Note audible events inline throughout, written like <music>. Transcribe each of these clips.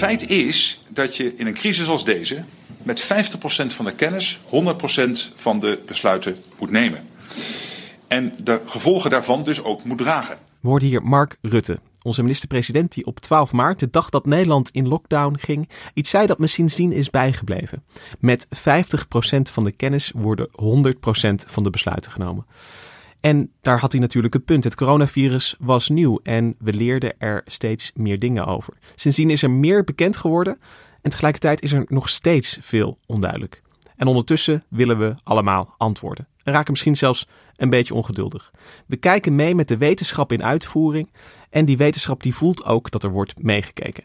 Feit is dat je in een crisis als deze met 50% van de kennis 100% van de besluiten moet nemen. En de gevolgen daarvan dus ook moet dragen. We hoorden hier Mark Rutte, onze minister-president die op 12 maart, de dag dat Nederland in lockdown ging, iets zei dat me sindsdien is bijgebleven. Met 50% van de kennis worden 100% van de besluiten genomen. En daar had hij natuurlijk een punt. Het coronavirus was nieuw en we leerden er steeds meer dingen over. Sindsdien is er meer bekend geworden en tegelijkertijd is er nog steeds veel onduidelijk. En ondertussen willen we allemaal antwoorden. En raken misschien zelfs een beetje ongeduldig. We kijken mee met de wetenschap in uitvoering en die wetenschap die voelt ook dat er wordt meegekeken.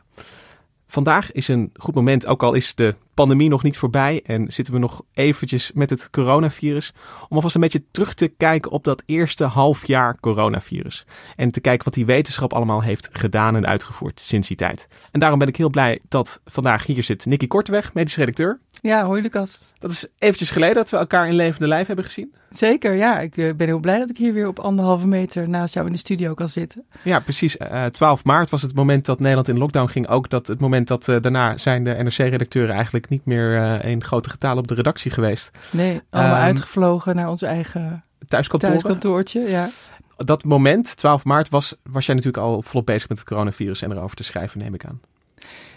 Vandaag is een goed moment, ook al is de pandemie nog niet voorbij en zitten we nog eventjes met het coronavirus, om alvast een beetje terug te kijken op dat eerste half jaar coronavirus. En te kijken wat die wetenschap allemaal heeft gedaan en uitgevoerd sinds die tijd. En daarom ben ik heel blij dat vandaag hier zit Nicky Korteweg, medisch redacteur. Ja, hoi Lucas. Dat is eventjes geleden dat we elkaar in levende lijf hebben gezien. Zeker, ja. Ik eh, ben heel blij dat ik hier weer op anderhalve meter naast jou in de studio kan zitten. Ja, precies. Uh, 12 maart was het moment dat Nederland in lockdown ging. Ook dat het moment dat uh, daarna zijn de NRC-redacteuren eigenlijk niet meer uh, in grote getalen op de redactie geweest. Nee, allemaal um, uitgevlogen naar ons eigen thuiskantoor. thuiskantoortje. Ja. Dat moment, 12 maart, was, was jij natuurlijk al volop bezig met het coronavirus en erover te schrijven, neem ik aan.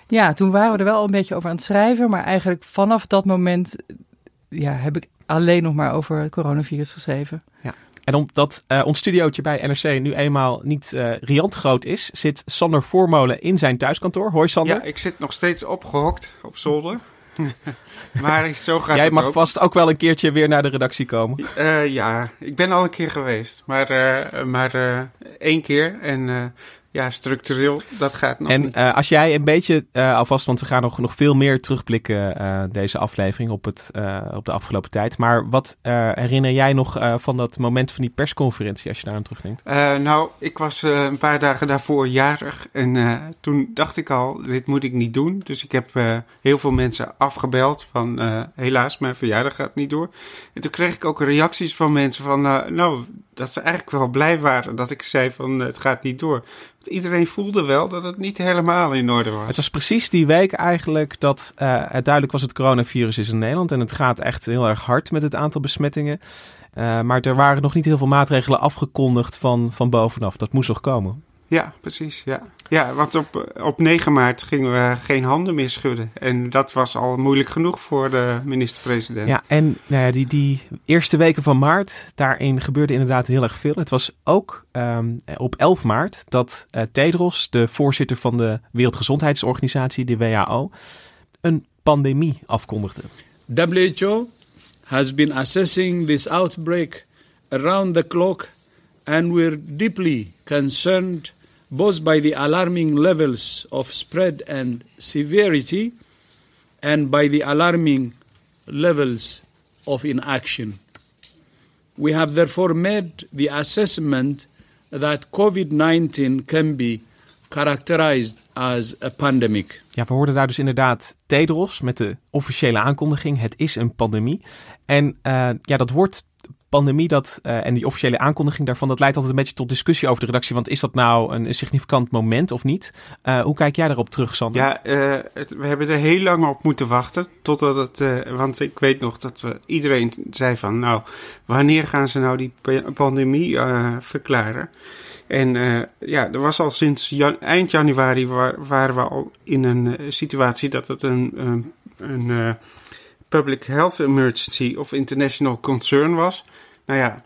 Ja, toen waren we er wel een beetje over aan het schrijven. Maar eigenlijk vanaf dat moment ja, heb ik alleen nog maar over het coronavirus geschreven. Ja. En omdat uh, ons studiootje bij NRC nu eenmaal niet uh, riant groot is, zit Sander Voormolen in zijn thuiskantoor. Hoi Sander. Ja, ik zit nog steeds opgehokt op zolder. <laughs> maar zo gaat Jij het mag ook. vast ook wel een keertje weer naar de redactie komen. Uh, ja, ik ben al een keer geweest. Maar, maar één keer. En ja, structureel, dat gaat nog en, niet. En uh, als jij een beetje, uh, alvast, want we gaan nog, nog veel meer terugblikken uh, deze aflevering op, het, op de afgelopen tijd. Maar wat herinner jij nog van dat moment van die persconferentie, als je daar aan terugdenkt? nou, ik was een paar dagen daarvoor jarig en toen dacht ik al, dit moet ik niet doen. Dus ik heb heel veel mensen afgebeld van, helaas, mijn verjaardag gaat niet door. En toen kreeg ik ook reacties van mensen van, nou, dat ze eigenlijk wel blij waren dat ik zei van, het gaat niet door. Iedereen voelde wel dat het niet helemaal in orde was. Het was precies die week eigenlijk dat uh, het duidelijk was het coronavirus is in Nederland. En het gaat echt heel erg hard met het aantal besmettingen. Uh, maar er waren nog niet heel veel maatregelen afgekondigd van, van bovenaf. Dat moest nog komen. Ja, precies. Ja, ja want op, op 9 maart gingen we geen handen meer schudden. En dat was al moeilijk genoeg voor de minister-president. Ja, en nou ja, die, die eerste weken van maart, daarin gebeurde inderdaad heel erg veel. Het was ook um, op 11 maart dat uh, Tedros, de voorzitter van de Wereldgezondheidsorganisatie, de WHO, een pandemie afkondigde. WHO has been assessing this outbreak around the clock and we're deeply concerned both by the alarming levels of spread and severity and by the alarming levels of inaction. We have therefore made the assessment that COVID 19 can be characterized as a pandemic. Ja, we hoorden daar dus inderdaad Tedros met de officiële aankondiging: het is een pandemie. En uh, ja, dat wordt pandemie dat, uh, en die officiële aankondiging daarvan, dat leidt altijd een beetje tot discussie over de redactie. Want is dat nou een, significant moment of niet? Uh, hoe kijk jij daarop terug, Sander? Ja, het, we hebben er heel lang op moeten wachten. Totdat het, want ik weet nog dat we iedereen zei van, nou, wanneer gaan ze nou die pandemie verklaren? En ja, er was al sinds eind januari waren we al in een situatie dat het een, een, een public health emergency of international concern was. Nou ja,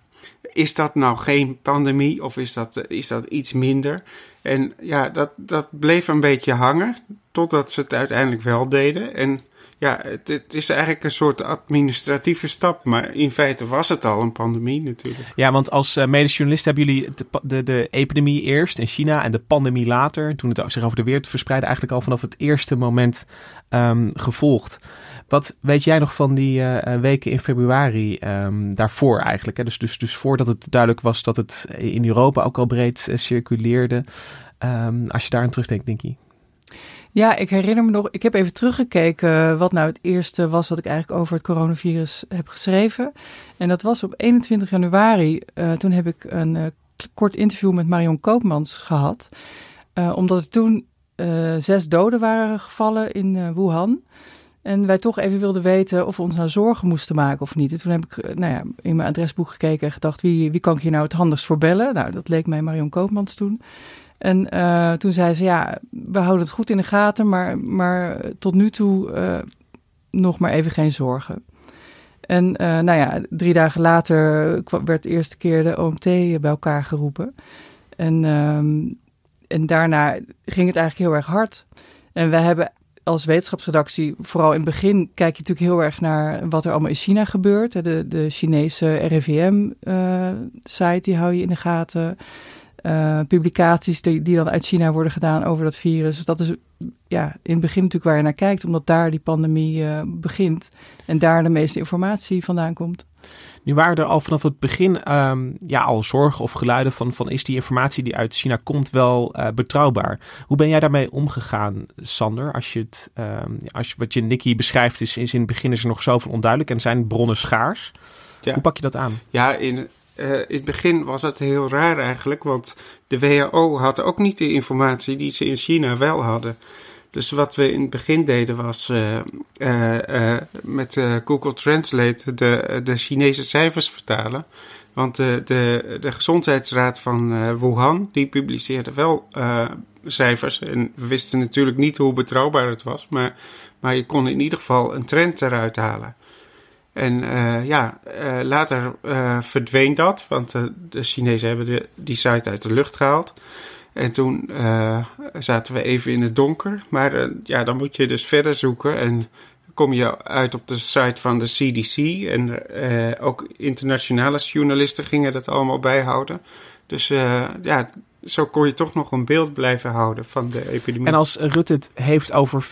is dat nou geen pandemie of is dat, is dat iets minder? En ja, dat, dat bleef een beetje hangen totdat ze het uiteindelijk wel deden. En ja, het, het, is eigenlijk een soort administratieve stap. Maar in feite was het al een pandemie natuurlijk. Ja, want als uh, journalist hebben jullie de, de, de, epidemie eerst in China en de pandemie later, toen het zich over de wereld verspreidde, eigenlijk al vanaf het eerste moment um, gevolgd. Wat weet jij nog van die uh, weken in februari um, daarvoor eigenlijk? Hè? Dus, dus, dus voordat het duidelijk was dat het in Europa ook al breed uh, circuleerde. Um, als je daar aan terugdenkt, Dinky. Ja, ik herinner me nog, ik heb even teruggekeken wat nou het eerste was wat ik eigenlijk over het coronavirus heb geschreven. En dat was op 21 januari. Toen heb ik een kort interview met Marion Koopmans gehad. Omdat er toen zes doden waren gevallen in Wuhan. En wij toch even wilden weten of we ons nou zorgen moesten maken of niet. En toen heb ik nou ja, in mijn adresboek gekeken en gedacht, wie, wie kan ik hier nou het handigst voor bellen? Nou, dat leek mij Marion Koopmans toen. En uh, toen zei ze, ja, we houden het goed in de gaten, maar, maar tot nu toe uh, nog maar even geen zorgen. En nou ja, drie dagen later werd de eerste keer de OMT bij elkaar geroepen. En, um, en daarna ging het eigenlijk heel erg hard. En we hebben als wetenschapsredactie, vooral in het begin, kijk je natuurlijk heel erg naar wat er allemaal in China gebeurt. De, de Chinese RIVM-site, die hou je in de gaten. Uh, publicaties die, die dan uit China worden gedaan over dat virus. Dus dat is ja, in het begin natuurlijk waar je naar kijkt, omdat daar die pandemie uh, begint en daar de meeste informatie vandaan komt. Nu waren er al vanaf het begin um, ja, al zorgen of geluiden van, van is die informatie die uit China komt wel uh, betrouwbaar? Hoe ben jij daarmee omgegaan, Sander? Als je het, um, als je, wat je Nicky beschrijft is, is in het begin is er nog zoveel onduidelijk en zijn bronnen schaars. Ja. Hoe pak je dat aan? Ja, in, uh, in het begin was het heel raar eigenlijk, want de WHO had ook niet de informatie die ze in China wel hadden. Dus wat we in het begin deden was uh, uh, met Google Translate de, de Chinese cijfers vertalen. Want de, de, gezondheidsraad van Wuhan, die publiceerde wel cijfers. En we wisten natuurlijk niet hoe betrouwbaar het was, maar, maar je kon in ieder geval een trend eruit halen. En ja, later verdween dat, want de Chinezen hebben die site uit de lucht gehaald. En toen zaten we even in het donker. Maar ja, dan moet je dus verder zoeken. En kom je uit op de site van de CDC. En ook internationale journalisten gingen dat allemaal bijhouden. Dus ja, zo kon je toch nog een beeld blijven houden van de epidemie. En als Rutte het heeft over 50%,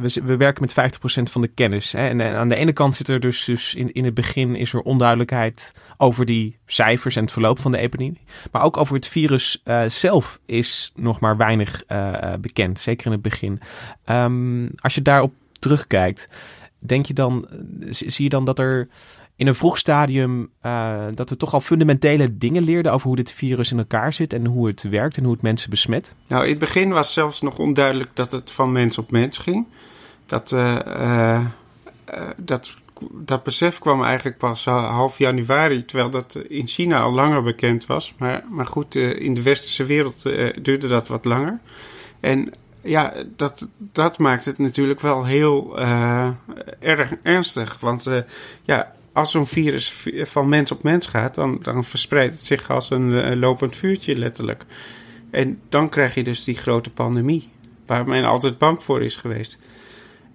we, we werken met 50% van de kennis. Hè? En, aan de ene kant zit er dus, dus in, in het begin is er onduidelijkheid over die cijfers en het verloop van de epidemie. Maar ook over het virus uh, zelf is nog maar weinig uh, bekend, zeker in het begin. Um, als je daarop terugkijkt, denk je dan, zie je dan dat er in een vroeg stadium uh, dat we toch al fundamentele dingen leerden over hoe dit virus in elkaar zit en hoe het werkt en hoe het mensen besmet? Nou, in het begin was zelfs nog onduidelijk dat het van mens op mens ging. Dat, uh, uh, dat, dat besef kwam eigenlijk pas half januari, terwijl dat in China al langer bekend was. Maar, maar goed, in de westerse wereld duurde dat wat langer. En ja, dat, dat maakt het natuurlijk wel heel erg ernstig. Want ja, als zo'n virus van mens op mens gaat, dan, dan verspreidt het zich als een uh, lopend vuurtje letterlijk. En dan krijg je dus die grote pandemie, waar men altijd bang voor is geweest.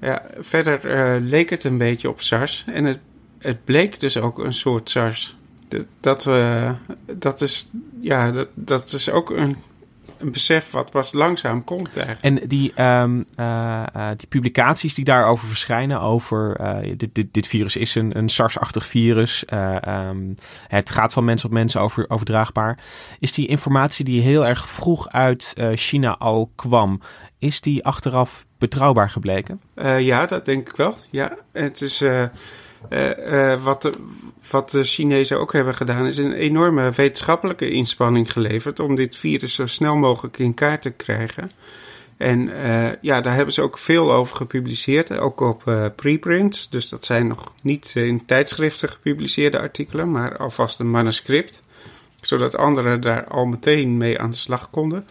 Ja, verder uh, leek het een beetje op SARS en het, het bleek dus ook een soort SARS. Dat, uh, dat, is, ja, dat, dat is ook een een besef wat pas langzaam komt eigenlijk. En die, um, uh, uh, die publicaties die daarover verschijnen, over uh, dit, dit, dit virus is een, een SARS-achtig virus, um, het gaat van mens op mens over, overdraagbaar. Is die informatie die heel erg vroeg uit China al kwam, is die achteraf betrouwbaar gebleken? ja, dat denk ik wel. Ja, het is eh, eh, wat, de, wat de Chinezen ook hebben gedaan, is een enorme wetenschappelijke inspanning geleverd om dit virus zo snel mogelijk in kaart te krijgen. En uh, ja, daar hebben ze ook veel over gepubliceerd, ook op preprints. Dus dat zijn nog niet in tijdschriften gepubliceerde artikelen, maar alvast een manuscript. Zodat anderen daar al meteen mee aan de slag konden.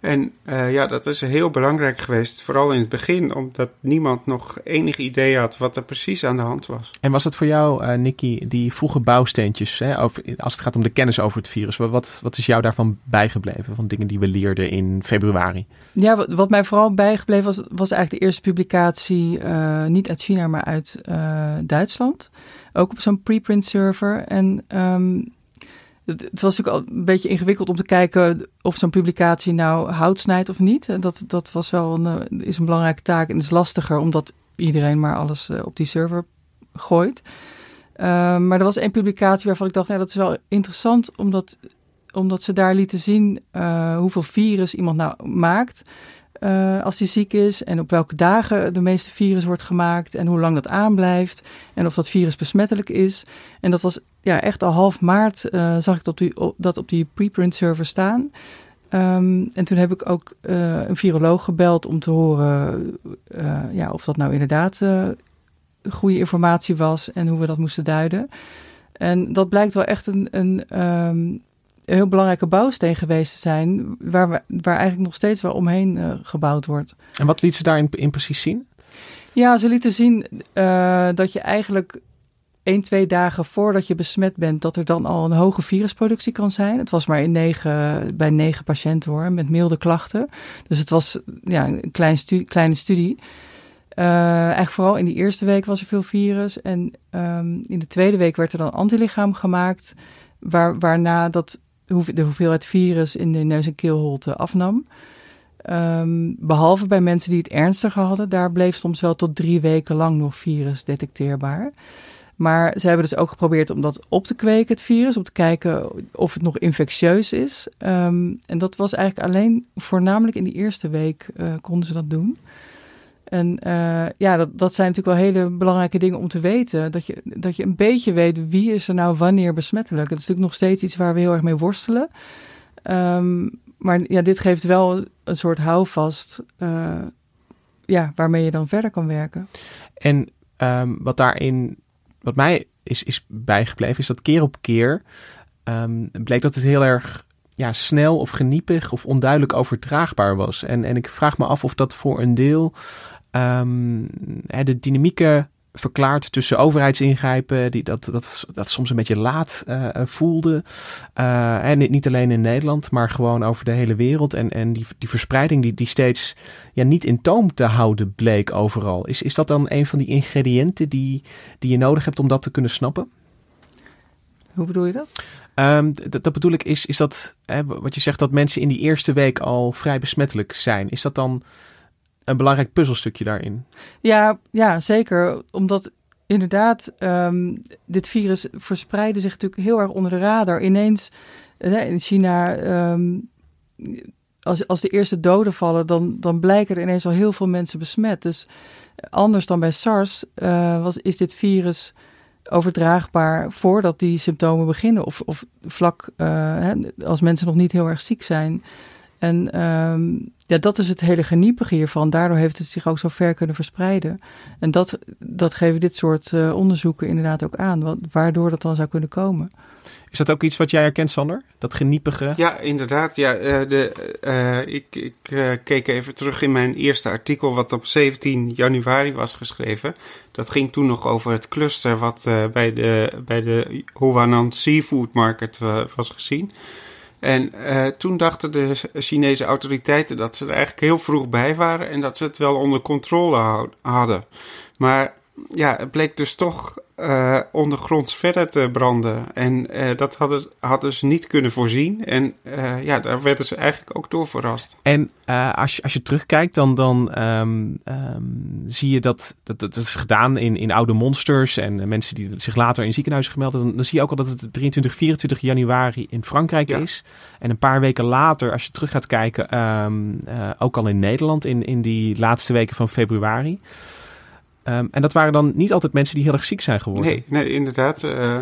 En uh, ja, dat is heel belangrijk geweest, vooral in het begin, omdat niemand nog enig idee had wat er precies aan de hand was. En was het voor jou, uh, Nicky, die vroege bouwsteentjes, hè, over, als het gaat om de kennis over het virus, wat, wat is jou daarvan bijgebleven, van dingen die we leerden in februari? Ja, wat, wat mij vooral bijgebleven was, was eigenlijk de eerste publicatie, uh, niet uit China, maar uit Duitsland. Ook op zo'n preprint server. En um, het, was natuurlijk al een beetje ingewikkeld om te kijken of zo'n publicatie nou hout snijdt of niet. Dat, dat was wel een, is een belangrijke taak en is lastiger omdat iedereen maar alles op die server gooit. Uh, maar er was één publicatie waarvan ik dacht, nou, dat is wel interessant omdat, omdat ze daar lieten zien uh, hoeveel virus iemand nou maakt. Uh, als hij ziek is en op welke dagen de meeste virus wordt gemaakt en hoe lang dat aanblijft en of dat virus besmettelijk is. En dat was ja, echt al half maart uh, zag ik dat, die, dat op die preprint server staan. Um, en toen heb ik ook uh, een viroloog gebeld om te horen ja, of dat nou inderdaad goede informatie was en hoe we dat moesten duiden. En dat blijkt wel echt een, een um, een heel belangrijke bouwsteen geweest te zijn, waar, we, waar eigenlijk nog steeds wel omheen uh, gebouwd wordt. En wat liet ze daarin in precies zien? Ja, ze lieten zien uh, dat je eigenlijk één, twee dagen voordat je besmet bent, dat er dan al een hoge virusproductie kan zijn. Het was maar in negen, bij negen patiënten hoor, met milde klachten. Dus het was ja, een klein kleine studie. Uh, eigenlijk vooral in die eerste week was er veel virus. En um, in de tweede week werd er dan antilichaam gemaakt. Waar, waarna dat de hoeveelheid virus in de neus- en keelholte afnam. Um, behalve bij mensen die het ernstiger hadden, daar bleef soms wel tot drie weken lang nog virus detecteerbaar. Maar ze hebben dus ook geprobeerd om dat op te kweken, het virus, om te kijken of het nog infectieus is. Um, en dat was eigenlijk alleen, voornamelijk in die eerste week, uh, konden ze dat doen. En uh, ja, dat, dat zijn natuurlijk wel hele belangrijke dingen om te weten. Dat je, dat je een beetje weet wie is er nou wanneer besmettelijk. Dat is natuurlijk nog steeds iets waar we heel erg mee worstelen. Um, maar ja, dit geeft wel een soort houvast uh, ja, waarmee je dan verder kan werken. En um, wat daarin, wat mij is, is bijgebleven, is dat keer op keer um, bleek dat het heel erg ja, snel of geniepig of onduidelijk overdraagbaar was. En, en ik vraag me af of dat voor een deel um, de dynamieken verklaart tussen overheidsingrijpen, die dat, dat, dat soms een beetje laat uh, voelde. Uh, en niet alleen in Nederland, maar gewoon over de hele wereld. En, en die, die verspreiding die, die steeds ja, niet in toom te houden bleek overal. Is, is dat dan een van die ingrediënten die, die je nodig hebt om dat te kunnen snappen? Hoe bedoel je dat? Um, dat, dat bedoel ik, is, is dat hè, wat je zegt dat mensen in die eerste week al vrij besmettelijk zijn. Is dat dan een belangrijk puzzelstukje daarin? Ja, ja zeker. Omdat inderdaad, um, dit virus verspreidde zich natuurlijk heel erg onder de radar. Ineens in China, um, als, als de eerste doden vallen, dan, dan blijken er ineens al heel veel mensen besmet. Dus anders dan bij SARS uh, was, is dit virus overdraagbaar voordat die symptomen beginnen. Of, of vlak uh, hè, als mensen nog niet heel erg ziek zijn. En um, ja, dat is het hele geniepige hiervan. Daardoor heeft het zich ook zo ver kunnen verspreiden. En dat, dat geven dit soort uh, onderzoeken inderdaad ook aan, wat, waardoor dat dan zou kunnen komen. Is dat ook iets wat jij herkent, Sander? Dat geniepige? Ja, inderdaad. Ja, uh, de, uh, ik ik uh, keek even terug in mijn eerste artikel, wat op 17 januari was geschreven. Dat ging toen nog over het cluster wat bij de, bij de Huanan Seafood Market was gezien. En uh, toen dachten de Chinese autoriteiten dat ze er eigenlijk heel vroeg bij waren en dat ze het wel onder controle hadden. Maar ja, het bleek dus toch uh, ondergronds verder te branden. En uh, dat hadden, hadden ze niet kunnen voorzien. En uh, ja, daar werden ze eigenlijk ook door verrast. En als, je, als je terugkijkt, dan, dan um, um, zie je dat, dat dat is gedaan in, in oude monsters en mensen die zich later in ziekenhuizen gemeld hebben. Dan, dan zie je ook al dat het 23, 24 januari in Frankrijk ja. is. En een paar weken later, als je terug gaat kijken, um, ook al in Nederland in, in die laatste weken van februari. Ehm, en dat waren dan niet altijd mensen die heel erg ziek zijn geworden. Nee, nee inderdaad. Uh,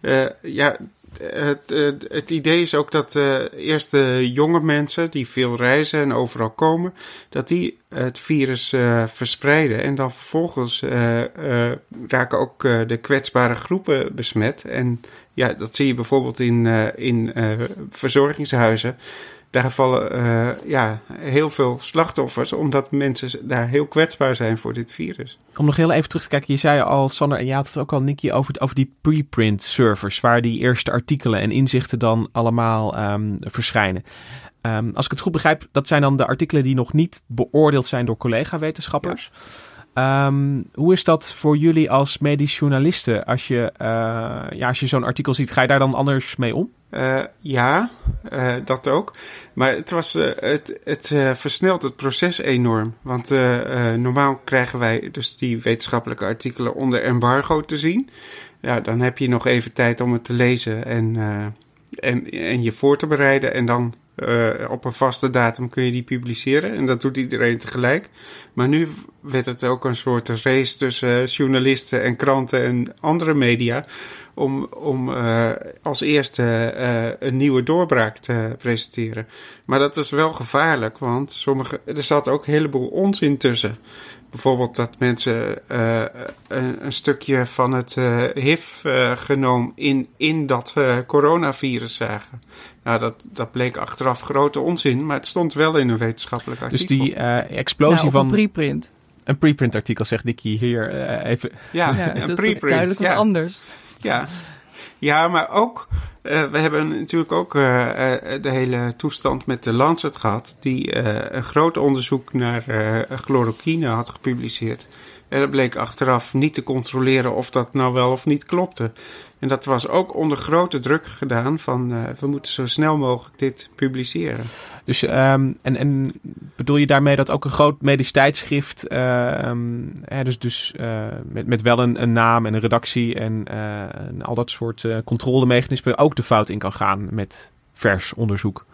uh, ja, het, het, idee is ook dat eerst de jonge mensen die veel reizen en overal komen, dat die het virus verspreiden. En dan vervolgens raken ook de kwetsbare groepen besmet. En ja, dat zie je bijvoorbeeld in, in verzorgingshuizen daar vallen uh, ja, heel veel slachtoffers, omdat mensen daar heel kwetsbaar zijn voor dit virus. Om nog heel even terug te kijken, je zei al, Sander, en je had het ook al, Nicky, over, over die preprint servers, waar die eerste artikelen en inzichten dan allemaal um, verschijnen. Um, als ik het goed begrijp, dat zijn dan de artikelen die nog niet beoordeeld zijn door collega-wetenschappers. Ja. Um, hoe is dat voor jullie als medisch journalisten? Als je, uh, ja, als je zo'n artikel ziet, ga je daar dan anders mee om? Uh, ja, uh, dat ook. Maar het, was, het, het versnelt het proces enorm. Want normaal krijgen wij dus die wetenschappelijke artikelen onder embargo te zien. Ja, dan heb je nog even tijd om het te lezen en, en, en je voor te bereiden. En dan uh, op een vaste datum kun je die publiceren. En dat doet iedereen tegelijk. Maar nu werd het ook een soort race tussen journalisten en kranten en andere media. Om, om uh, als eerste een nieuwe doorbraak te presenteren. Maar dat is wel gevaarlijk, want sommige, er zat ook een heleboel onzin tussen. Bijvoorbeeld dat mensen een, een, stukje van het HIV-genoom in, in dat coronavirus zagen. Nou, dat, dat bleek achteraf grote onzin, maar het stond wel in een wetenschappelijk artikel. Dus die explosie nou, van... een preprint. Een preprint artikel, zegt Dickie hier even. Ja, ja een dat preprint. is duidelijk wat ja. anders. Ja. Ja, maar ook, uh, we hebben natuurlijk ook uh, uh, de hele toestand met de Lancet gehad, die een groot onderzoek naar chloroquine had gepubliceerd. En dat bleek achteraf niet te controleren of dat nou wel of niet klopte. En dat was ook onder grote druk gedaan van uh, we moeten zo snel mogelijk dit publiceren. Dus um, en, en bedoel je daarmee dat ook een groot medisch tijdschrift, uh, um, hè, dus, dus uh, met, met wel een, een, naam en een redactie en, en al dat soort controlemechanismen ook de fout in kan gaan met vers onderzoek?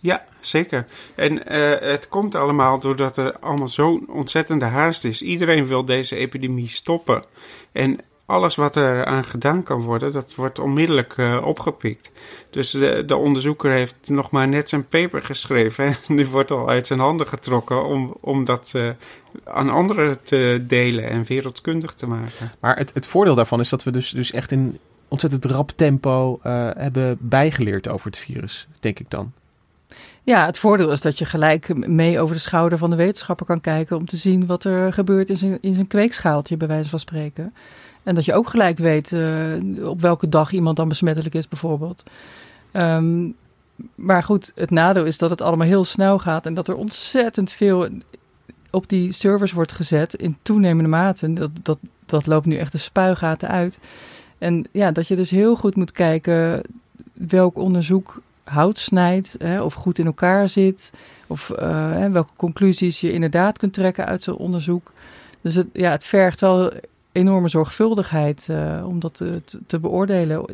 Ja, zeker. En het komt allemaal doordat er allemaal zo'n ontzettende haast is. Iedereen wil deze epidemie stoppen. En alles wat er aan gedaan kan worden, dat wordt onmiddellijk uh, opgepikt. Dus de, de, onderzoeker heeft nog maar net zijn paper geschreven <laughs> en die wordt al uit zijn handen getrokken om, om dat uh, aan anderen te delen en wereldkundig te maken. Maar het, het voordeel daarvan is dat we dus, dus echt in ontzettend rap tempo uh, hebben bijgeleerd over het virus, denk ik dan. Ja, het voordeel is dat je gelijk mee over de schouder van de wetenschapper kan kijken om te zien wat er gebeurt in zijn, in zijn kweekschaaltje, bij wijze van spreken. En dat je ook gelijk weet uh, op welke dag iemand dan besmettelijk is, bijvoorbeeld. Um, maar goed, het nadeel is dat het allemaal heel snel gaat en dat er ontzettend veel op die servers wordt gezet in toenemende mate. Dat, dat, dat loopt nu echt de spuigaten uit. En ja, dat je dus heel goed moet kijken welk onderzoek hout snijdt hè, of goed in elkaar zit. Of uh, welke conclusies je inderdaad kunt trekken uit zo'n onderzoek. Dus het, ja, het vergt wel enorme zorgvuldigheid uh, om dat te, te beoordelen.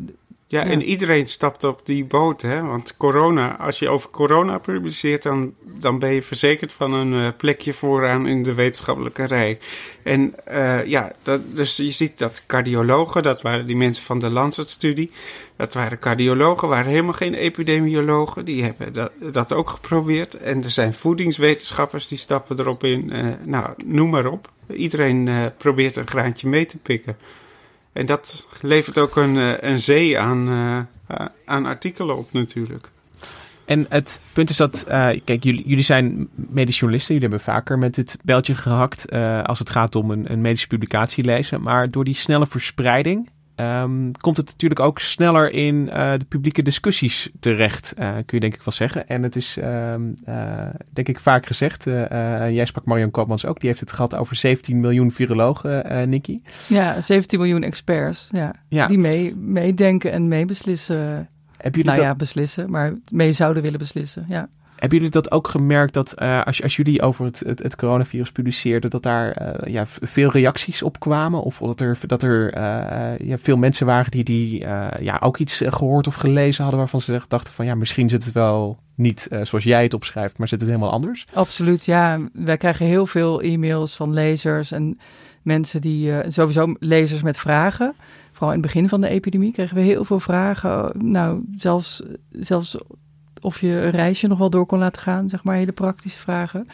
Ja, ja, en iedereen stapt op die boot, hè? Want corona, als je over corona publiceert, dan, dan ben je verzekerd van een uh, plekje vooraan in de wetenschappelijke rij. En uh, ja, dat, dus je ziet dat cardiologen, dat waren die mensen van de Lancet-studie, dat waren cardiologen, waren helemaal geen epidemiologen, die hebben dat, dat ook geprobeerd. En er zijn voedingswetenschappers die stappen erop in, uh, nou, noem maar op. Iedereen probeert een graantje mee te pikken. En dat levert ook een, uh, een zee aan, uh, aan artikelen op natuurlijk. En het punt is dat, kijk, jullie, jullie zijn medisch journalisten. Jullie hebben vaker met dit beltje gehakt als het gaat om een, een medische publicatie lezen. Maar door die snelle verspreiding Um, komt het natuurlijk ook sneller in uh, de publieke discussies terecht, uh, kun je denk ik wel zeggen. En het is, um, uh, denk ik, vaak gezegd. jij sprak Marion Koopmans ook, die heeft het gehad over 17 miljoen virologen, Nikki. Ja, 17 miljoen experts, ja. ja. Die mee, meedenken en meebeslissen. Heb nou dat... ja, beslissen, maar mee zouden willen beslissen, ja. Hebben jullie dat ook gemerkt dat eh, als, als jullie over het, het, het coronavirus publiceerden, dat daar eh, ja, veel reacties op kwamen? Of dat er, dat er uh, ja, veel mensen waren die, die ja, ook iets gehoord of gelezen hadden waarvan ze dachten van ja, misschien zit het wel niet zoals jij het opschrijft, maar zit het helemaal anders? Absoluut, ja. Wij krijgen heel veel e-mails van lezers en mensen die sowieso lezers met vragen. Vooral in het begin van de epidemie kregen we heel veel vragen. Nou, zelfs, zelfs of je een reisje nog wel door kon laten gaan, zeg maar, hele praktische vragen.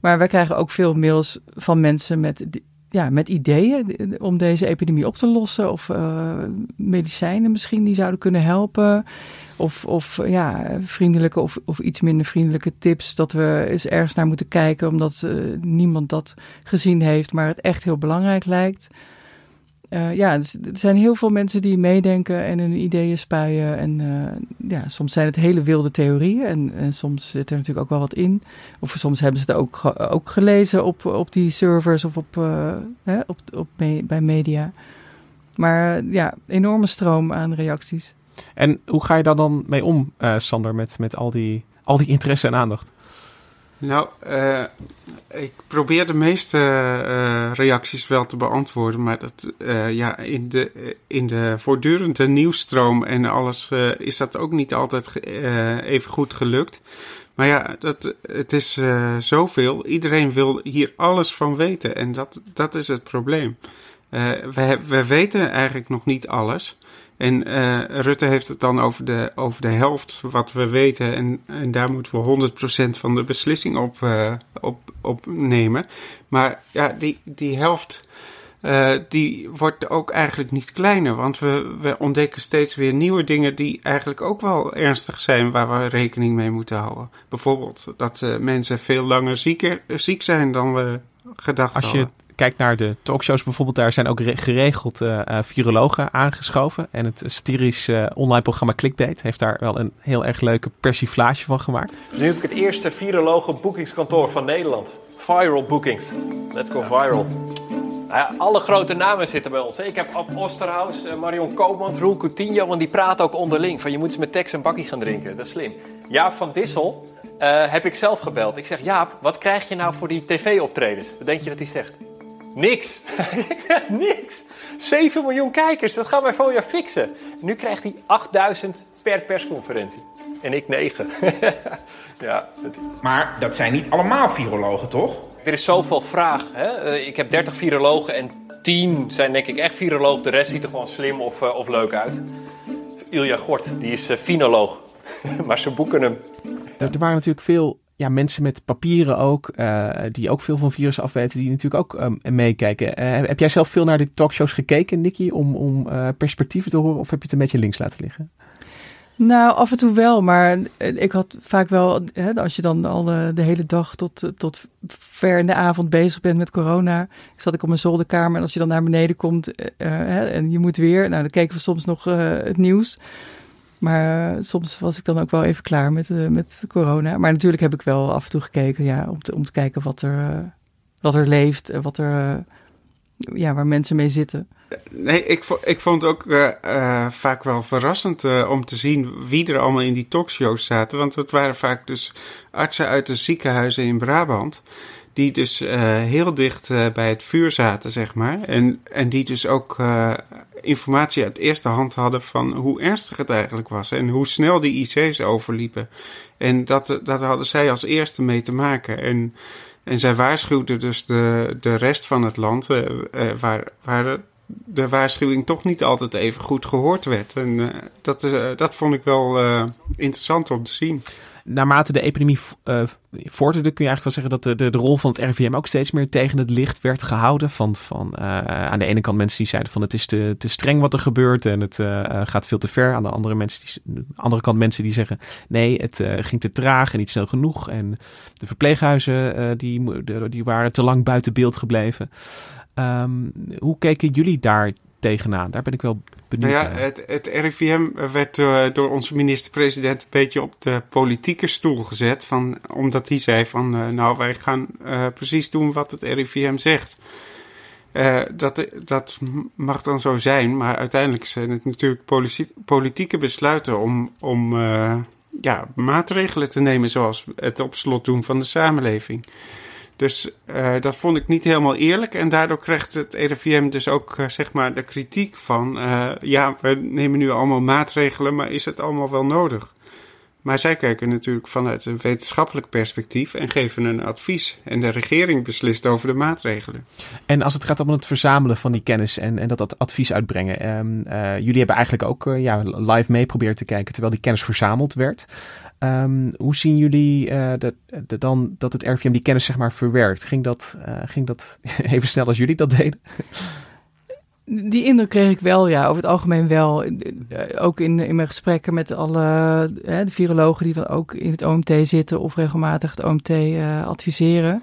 Maar wij krijgen ook veel mails van mensen met, ja, met ideeën om deze epidemie op te lossen. Of uh, medicijnen misschien die zouden kunnen helpen. Of, of ja, vriendelijke of, of iets minder vriendelijke tips. Dat we eens ergens naar moeten kijken, omdat uh, niemand dat gezien heeft, maar het echt heel belangrijk lijkt. Uh, ja, dus er zijn heel veel mensen die meedenken en hun ideeën spuien. En uh, ja, soms zijn het hele wilde theorieën en, soms zit er natuurlijk ook wel wat in. Of soms hebben ze het ook, ook gelezen op, op die servers of op, uh, hè, op, op bij media. Maar ja, enorme stroom aan reacties. En hoe ga je daar dan mee om, Sander, met, met al, die, al die interesse en aandacht? Nou, uh, ik probeer de meeste uh, reacties wel te beantwoorden, maar dat, uh, ja, in, de, in de voortdurende nieuwsstroom en alles is dat ook niet altijd even goed gelukt. Maar ja, dat, het is zoveel. Iedereen wil hier alles van weten en dat, dat is het probleem. we, we weten eigenlijk nog niet alles. En uh, Rutte heeft het dan over de, over de helft wat we weten. En, en daar moeten we 100% van de beslissing op, uh, op, op nemen. Maar ja, die, die helft uh, die wordt ook eigenlijk niet kleiner. Want we, we ontdekken steeds weer nieuwe dingen die eigenlijk ook wel ernstig zijn. Waar we rekening mee moeten houden. Bijvoorbeeld dat mensen veel langer zieker, ziek zijn dan we gedacht Als hadden kijkt naar de talkshows bijvoorbeeld, daar zijn ook geregeld uh, virologen aangeschoven. En het satirisch uh, online programma Clickbait heeft daar wel een heel erg leuke persiflage van gemaakt. nu heb ik het eerste virologen boekingskantoor van Nederland. Viral Bookings. Let's go viral. Alle grote namen zitten bij ons. Ik heb Ab Osterhaus, Marion Koopmans, Roel Coutinho, want die praten ook onderling. Van je moet eens met Tex een bakkie gaan drinken. Dat is slim. Jaap van Dissel heb ik zelf gebeld. Ik zeg, Jaap, wat krijg je nou voor die tv-optredens? Wat denk je dat hij zegt? Niks. <laughs> ik zeg niks. 7 miljoen kijkers, dat gaan wij voor jaar fixen. Nu krijgt hij 8000 per persconferentie. En ik 9. <laughs> ja, Maar dat zijn niet allemaal virologen, toch? Er is zoveel vraag. Hè? Eh, ik heb 30 virologen en 10 zijn denk ik echt viroloog. De rest ziet er gewoon slim of, uh, of leuk uit. Ilja Gort, die is uh, finoloog. <laughs> maar ze boeken hem. Er, er waren natuurlijk veel ja, mensen met papieren ook, uh, die ook veel van virussen afweten, die natuurlijk ook um, meekijken. Uh, heb jij zelf veel naar de talkshows gekeken, Nicky, om, om uh, perspectieven te horen, of heb je het een beetje links laten liggen? Nou, af en toe wel, maar ik had vaak wel, hè, als je dan al de, de, hele dag tot, tot ver in de avond bezig bent met corona, zat ik op mijn zolderkamer en als je dan naar beneden komt hè, en je moet weer, nou dan keken we soms nog het nieuws. Maar soms was ik dan ook wel even klaar met, uh, met corona. Maar natuurlijk heb ik wel af en toe gekeken ja, om, te, om te kijken wat er, uh, wat er leeft en wat er, ja, waar mensen mee zitten. Nee, ik, ik vond het ook vaak wel verrassend om te zien wie er allemaal in die talkshows zaten. Want het waren vaak dus artsen uit de ziekenhuizen in Brabant die dus uh, heel dicht uh, bij het vuur zaten, zeg maar. En, en die dus ook uh, informatie uit eerste hand hadden van hoe ernstig het eigenlijk was en hoe snel die IC's overliepen. En dat, dat hadden zij als eerste mee te maken. En, en zij waarschuwden dus de, de rest van het land, waar, waar de waarschuwing toch niet altijd even goed gehoord werd. En dat, is, dat vond ik wel interessant om te zien naarmate de epidemie uh, kun je eigenlijk wel zeggen dat de, de, de, rol van het RIVM ook steeds meer tegen het licht werd gehouden. Van, van uh, aan de ene kant mensen die zeiden van het is te, te streng wat er gebeurt en het uh, gaat veel te ver. Aan de andere, mensen die, de andere kant mensen die zeggen nee, het ging te traag en niet snel genoeg. En de verpleeghuizen die, die waren te lang buiten beeld gebleven. Um, hoe keken jullie daar tegenaan? Daar ben ik wel benieuwd nou ja, Het, het RIVM werd uh, door onze minister-president een beetje op de politieke stoel gezet. Van, omdat hij zei van, uh, nou wij gaan uh, precies doen wat het RIVM zegt. dat, dat mag dan zo zijn, maar uiteindelijk zijn het natuurlijk politieke besluiten om, om ja, maatregelen te nemen zoals het op slot doen van de samenleving. Dus uh, dat vond ik niet helemaal eerlijk. En daardoor krijgt het RIVM dus ook uh, zeg maar de kritiek van... Uh, ja, we nemen nu allemaal maatregelen, maar is het allemaal wel nodig? Maar zij kijken natuurlijk vanuit een wetenschappelijk perspectief en geven een advies. En de regering beslist over de maatregelen. En als het gaat om het verzamelen van die kennis en, en dat, dat advies uitbrengen. Um, jullie hebben eigenlijk ook ja, live mee proberen te kijken terwijl die kennis verzameld werd. Um, hoe zien jullie uh, de, de, dan dat het RVM die kennis zeg maar verwerkt? Ging dat, ging dat <laughs> even snel als jullie dat deden? Die indruk kreeg ik wel, ja, over het algemeen wel. Ook in, in mijn gesprekken met alle hè, de virologen die dan ook in het OMT zitten of regelmatig het OMT uh, adviseren.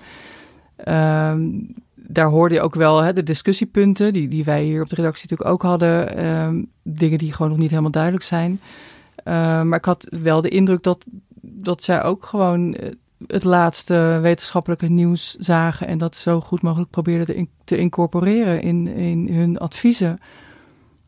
Um, daar hoorde je ook wel hè, de discussiepunten, die, die wij hier op de redactie natuurlijk ook hadden. Um, dingen die gewoon nog niet helemaal duidelijk zijn. Uh, maar ik had wel de indruk dat, dat zij ook gewoon het laatste wetenschappelijke nieuws zagen en dat zo goed mogelijk probeerden te incorporeren in, in hun adviezen.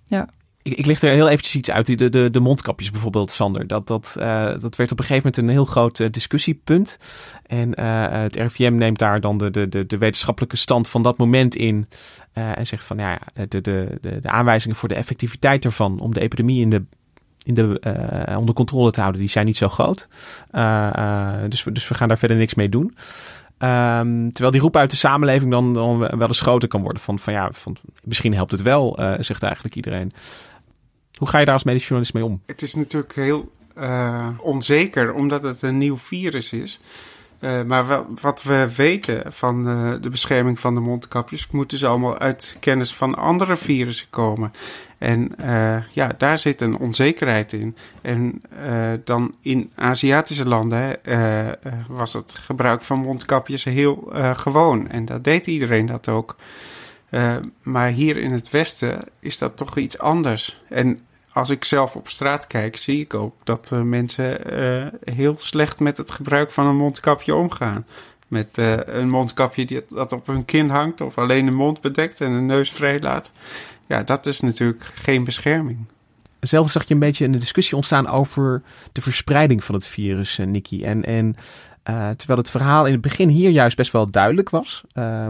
Ja. Ik, ik licht er heel eventjes iets uit. De, de, de mondkapjes bijvoorbeeld, Sander. Dat, dat, uh, dat werd op een gegeven moment een heel groot uh, discussiepunt. En uh, het RIVM neemt daar dan de, de, de, de wetenschappelijke stand van dat moment in. en zegt van ja, de, de, de, de aanwijzingen voor de effectiviteit ervan om de epidemie in de in de, uh, onder controle te houden, die zijn niet zo groot. Uh, uh, dus, dus we gaan daar verder niks mee doen. Um, terwijl die roep uit de samenleving dan, dan wel eens groter kan worden. Van, van ja, van, misschien helpt het wel, zegt eigenlijk iedereen. Hoe ga je daar als medisch journalist mee om? Het is natuurlijk heel onzeker, omdat het een nieuw virus is. Uh, maar wat we weten van uh, de bescherming van de mondkapjes, moeten ze allemaal uit kennis van andere virussen komen. En uh, ja, daar zit een onzekerheid in. En dan in Aziatische landen was het gebruik van mondkapjes heel gewoon. En dat deed iedereen dat ook. maar hier in het Westen is dat toch iets anders. En als ik zelf op straat kijk, zie ik ook dat uh, mensen uh, heel slecht met het gebruik van een mondkapje omgaan. Met uh, een mondkapje die, dat op hun kin hangt of alleen de mond bedekt en de neus vrij laat. Ja, dat is natuurlijk geen bescherming. Zelf zag je een beetje een discussie ontstaan over de verspreiding van het virus, Nicky. En, en terwijl het verhaal in het begin hier juist best wel duidelijk was, uh,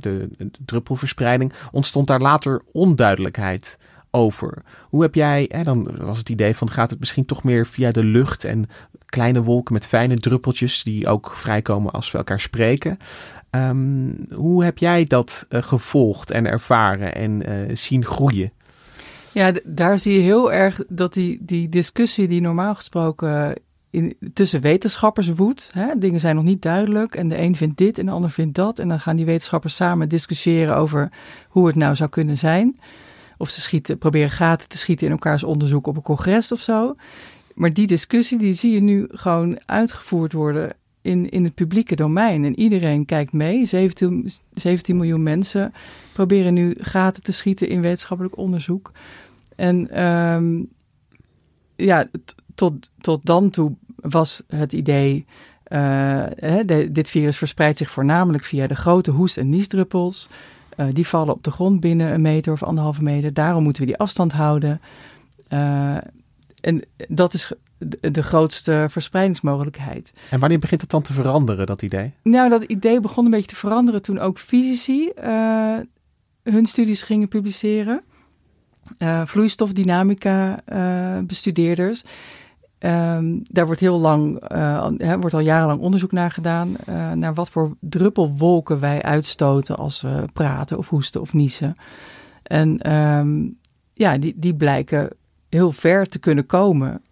de, de druppelverspreiding, ontstond daar later onduidelijkheid over. Hoe heb jij, hè, dan was het idee van gaat het misschien toch meer via de lucht en kleine wolken met fijne druppeltjes die ook vrijkomen als we elkaar spreken. Um, hoe heb jij dat uh, gevolgd en ervaren en uh, zien groeien? Ja, daar zie je heel erg dat die, die discussie die normaal gesproken in, tussen wetenschappers woedt. Dingen zijn nog niet duidelijk en de een vindt dit en de ander vindt dat. En dan gaan die wetenschappers samen discussiëren over hoe het nou zou kunnen zijn. Of ze schieten, proberen gaten te schieten in elkaars onderzoek op een congres of zo. Maar die discussie die zie je nu gewoon uitgevoerd worden in, in het publieke domein. En iedereen kijkt mee. 17, 17 miljoen mensen proberen nu gaten te schieten in wetenschappelijk onderzoek. En um, ja, tot, tot dan toe was het idee. Uh, hè, dit virus verspreidt zich voornamelijk via de grote hoest- en niesdruppels. Uh, die vallen op de grond binnen een meter of anderhalve meter. Daarom moeten we die afstand houden. Uh, en dat is de, grootste verspreidingsmogelijkheid. En wanneer begint het dan te veranderen, dat idee? Nou, dat idee begon een beetje te veranderen toen ook fysici uh, hun studies gingen publiceren. vloeistofdynamica bestudeerders. Um, daar wordt heel lang, uh, wordt al jarenlang onderzoek naar gedaan, uh, naar wat voor druppelwolken wij uitstoten als we praten of hoesten of niezen. En um, ja, die, die blijken heel ver te kunnen komen.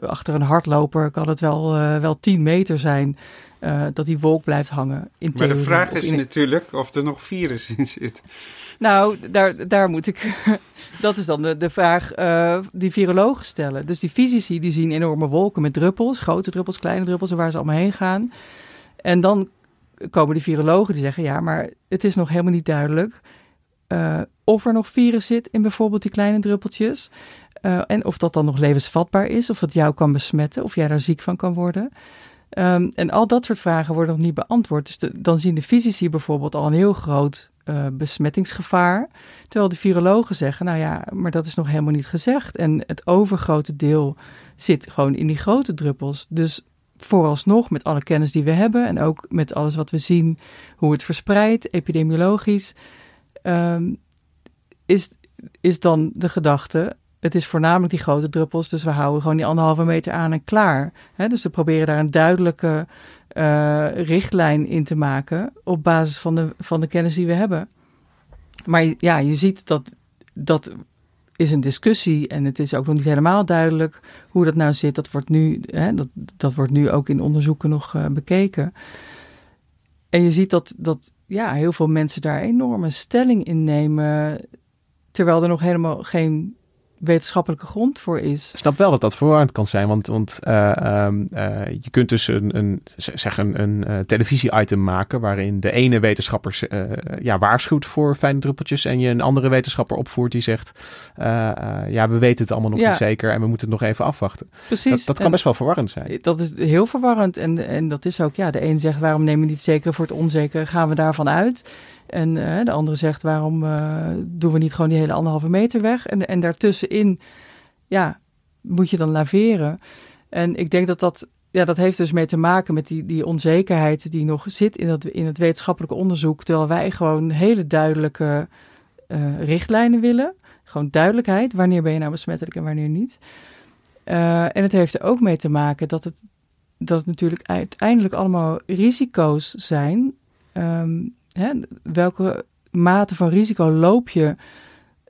Achter een hardloper kan het wel, uh, wel 10 meter zijn dat die wolk blijft hangen. In maar de vraag is natuurlijk of er nog virus in zit. Nou, daar, daar moet ik. <laughs> dat is dan de, de vraag uh, die virologen stellen. Dus die fysici die zien enorme wolken met druppels, grote druppels, kleine druppels, waar ze allemaal heen gaan. En dan komen de virologen die zeggen: ja, maar het is nog helemaal niet duidelijk of er nog virus zit in bijvoorbeeld die kleine druppeltjes. Uh, en of dat dan nog levensvatbaar is, of het jou kan besmetten, of jij daar ziek van kan worden. Um, en al dat soort vragen worden nog niet beantwoord. Dus dan zien de fysici bijvoorbeeld al een heel groot uh, besmettingsgevaar. Terwijl de virologen zeggen, nou ja, maar dat is nog helemaal niet gezegd. En het overgrote deel zit gewoon in die grote druppels. Dus vooralsnog, met alle kennis die we hebben en ook met alles wat we zien, hoe het verspreidt, epidemiologisch, ehm, is, is dan de gedachte. Het is voornamelijk die grote druppels, dus we houden gewoon die anderhalve meter aan en klaar. dus we proberen daar een duidelijke uh, richtlijn in te maken op basis van de, van de kennis die we hebben. Maar ja, je ziet dat dat is een discussie en het is ook nog niet helemaal duidelijk hoe dat nou zit. Dat wordt nu, dat, dat wordt nu ook in onderzoeken nog uh, bekeken. En je ziet dat, dat ja, heel veel mensen daar enorme stelling in nemen, terwijl er nog helemaal geen wetenschappelijke grond voor is. Ik snap wel dat dat verwarrend kan zijn, want, want uh, uh, je kunt dus een, een, zeg een, een uh, televisie-item maken waarin de ene wetenschapper ja, waarschuwt voor fijne druppeltjes en je een andere wetenschapper opvoert die zegt, ja, we weten het allemaal nog niet zeker en we moeten het nog even afwachten. Precies. Dat, dat kan best wel verwarrend zijn. Dat is heel verwarrend en, en dat is ook, ja, de een zegt, waarom neem je niet zeker voor het onzeker, gaan we daarvan uit? En uh, de andere zegt, waarom uh, doen we niet gewoon die hele anderhalve meter weg? En, en daartussenin, ja, moet je dan laveren. En ik denk dat dat, ja, dat heeft dus mee te maken met die, die onzekerheid die nog zit in, dat, in het wetenschappelijke onderzoek. Terwijl wij gewoon hele duidelijke uh, richtlijnen willen. Gewoon duidelijkheid, wanneer ben je nou besmettelijk en wanneer niet. en het heeft er ook mee te maken dat het, dat natuurlijk uiteindelijk allemaal risico's zijn... Um, welke mate van risico loop je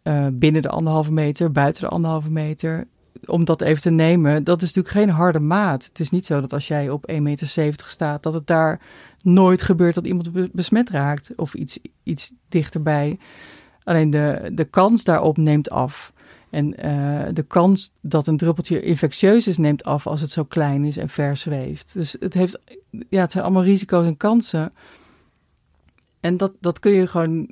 uh, binnen de anderhalve meter, buiten de anderhalve meter, om dat even te nemen, dat is natuurlijk geen harde maat. Het is niet zo dat als jij op 1,70 meter staat, dat het daar nooit gebeurt dat iemand besmet raakt of iets, iets dichterbij. Alleen de, de kans daarop neemt af. En uh, de kans dat een druppeltje infectieus is, neemt af als het zo klein is en ver zweeft. Dus het, heeft, ja, het zijn allemaal risico's en kansen. En dat, dat kun je gewoon,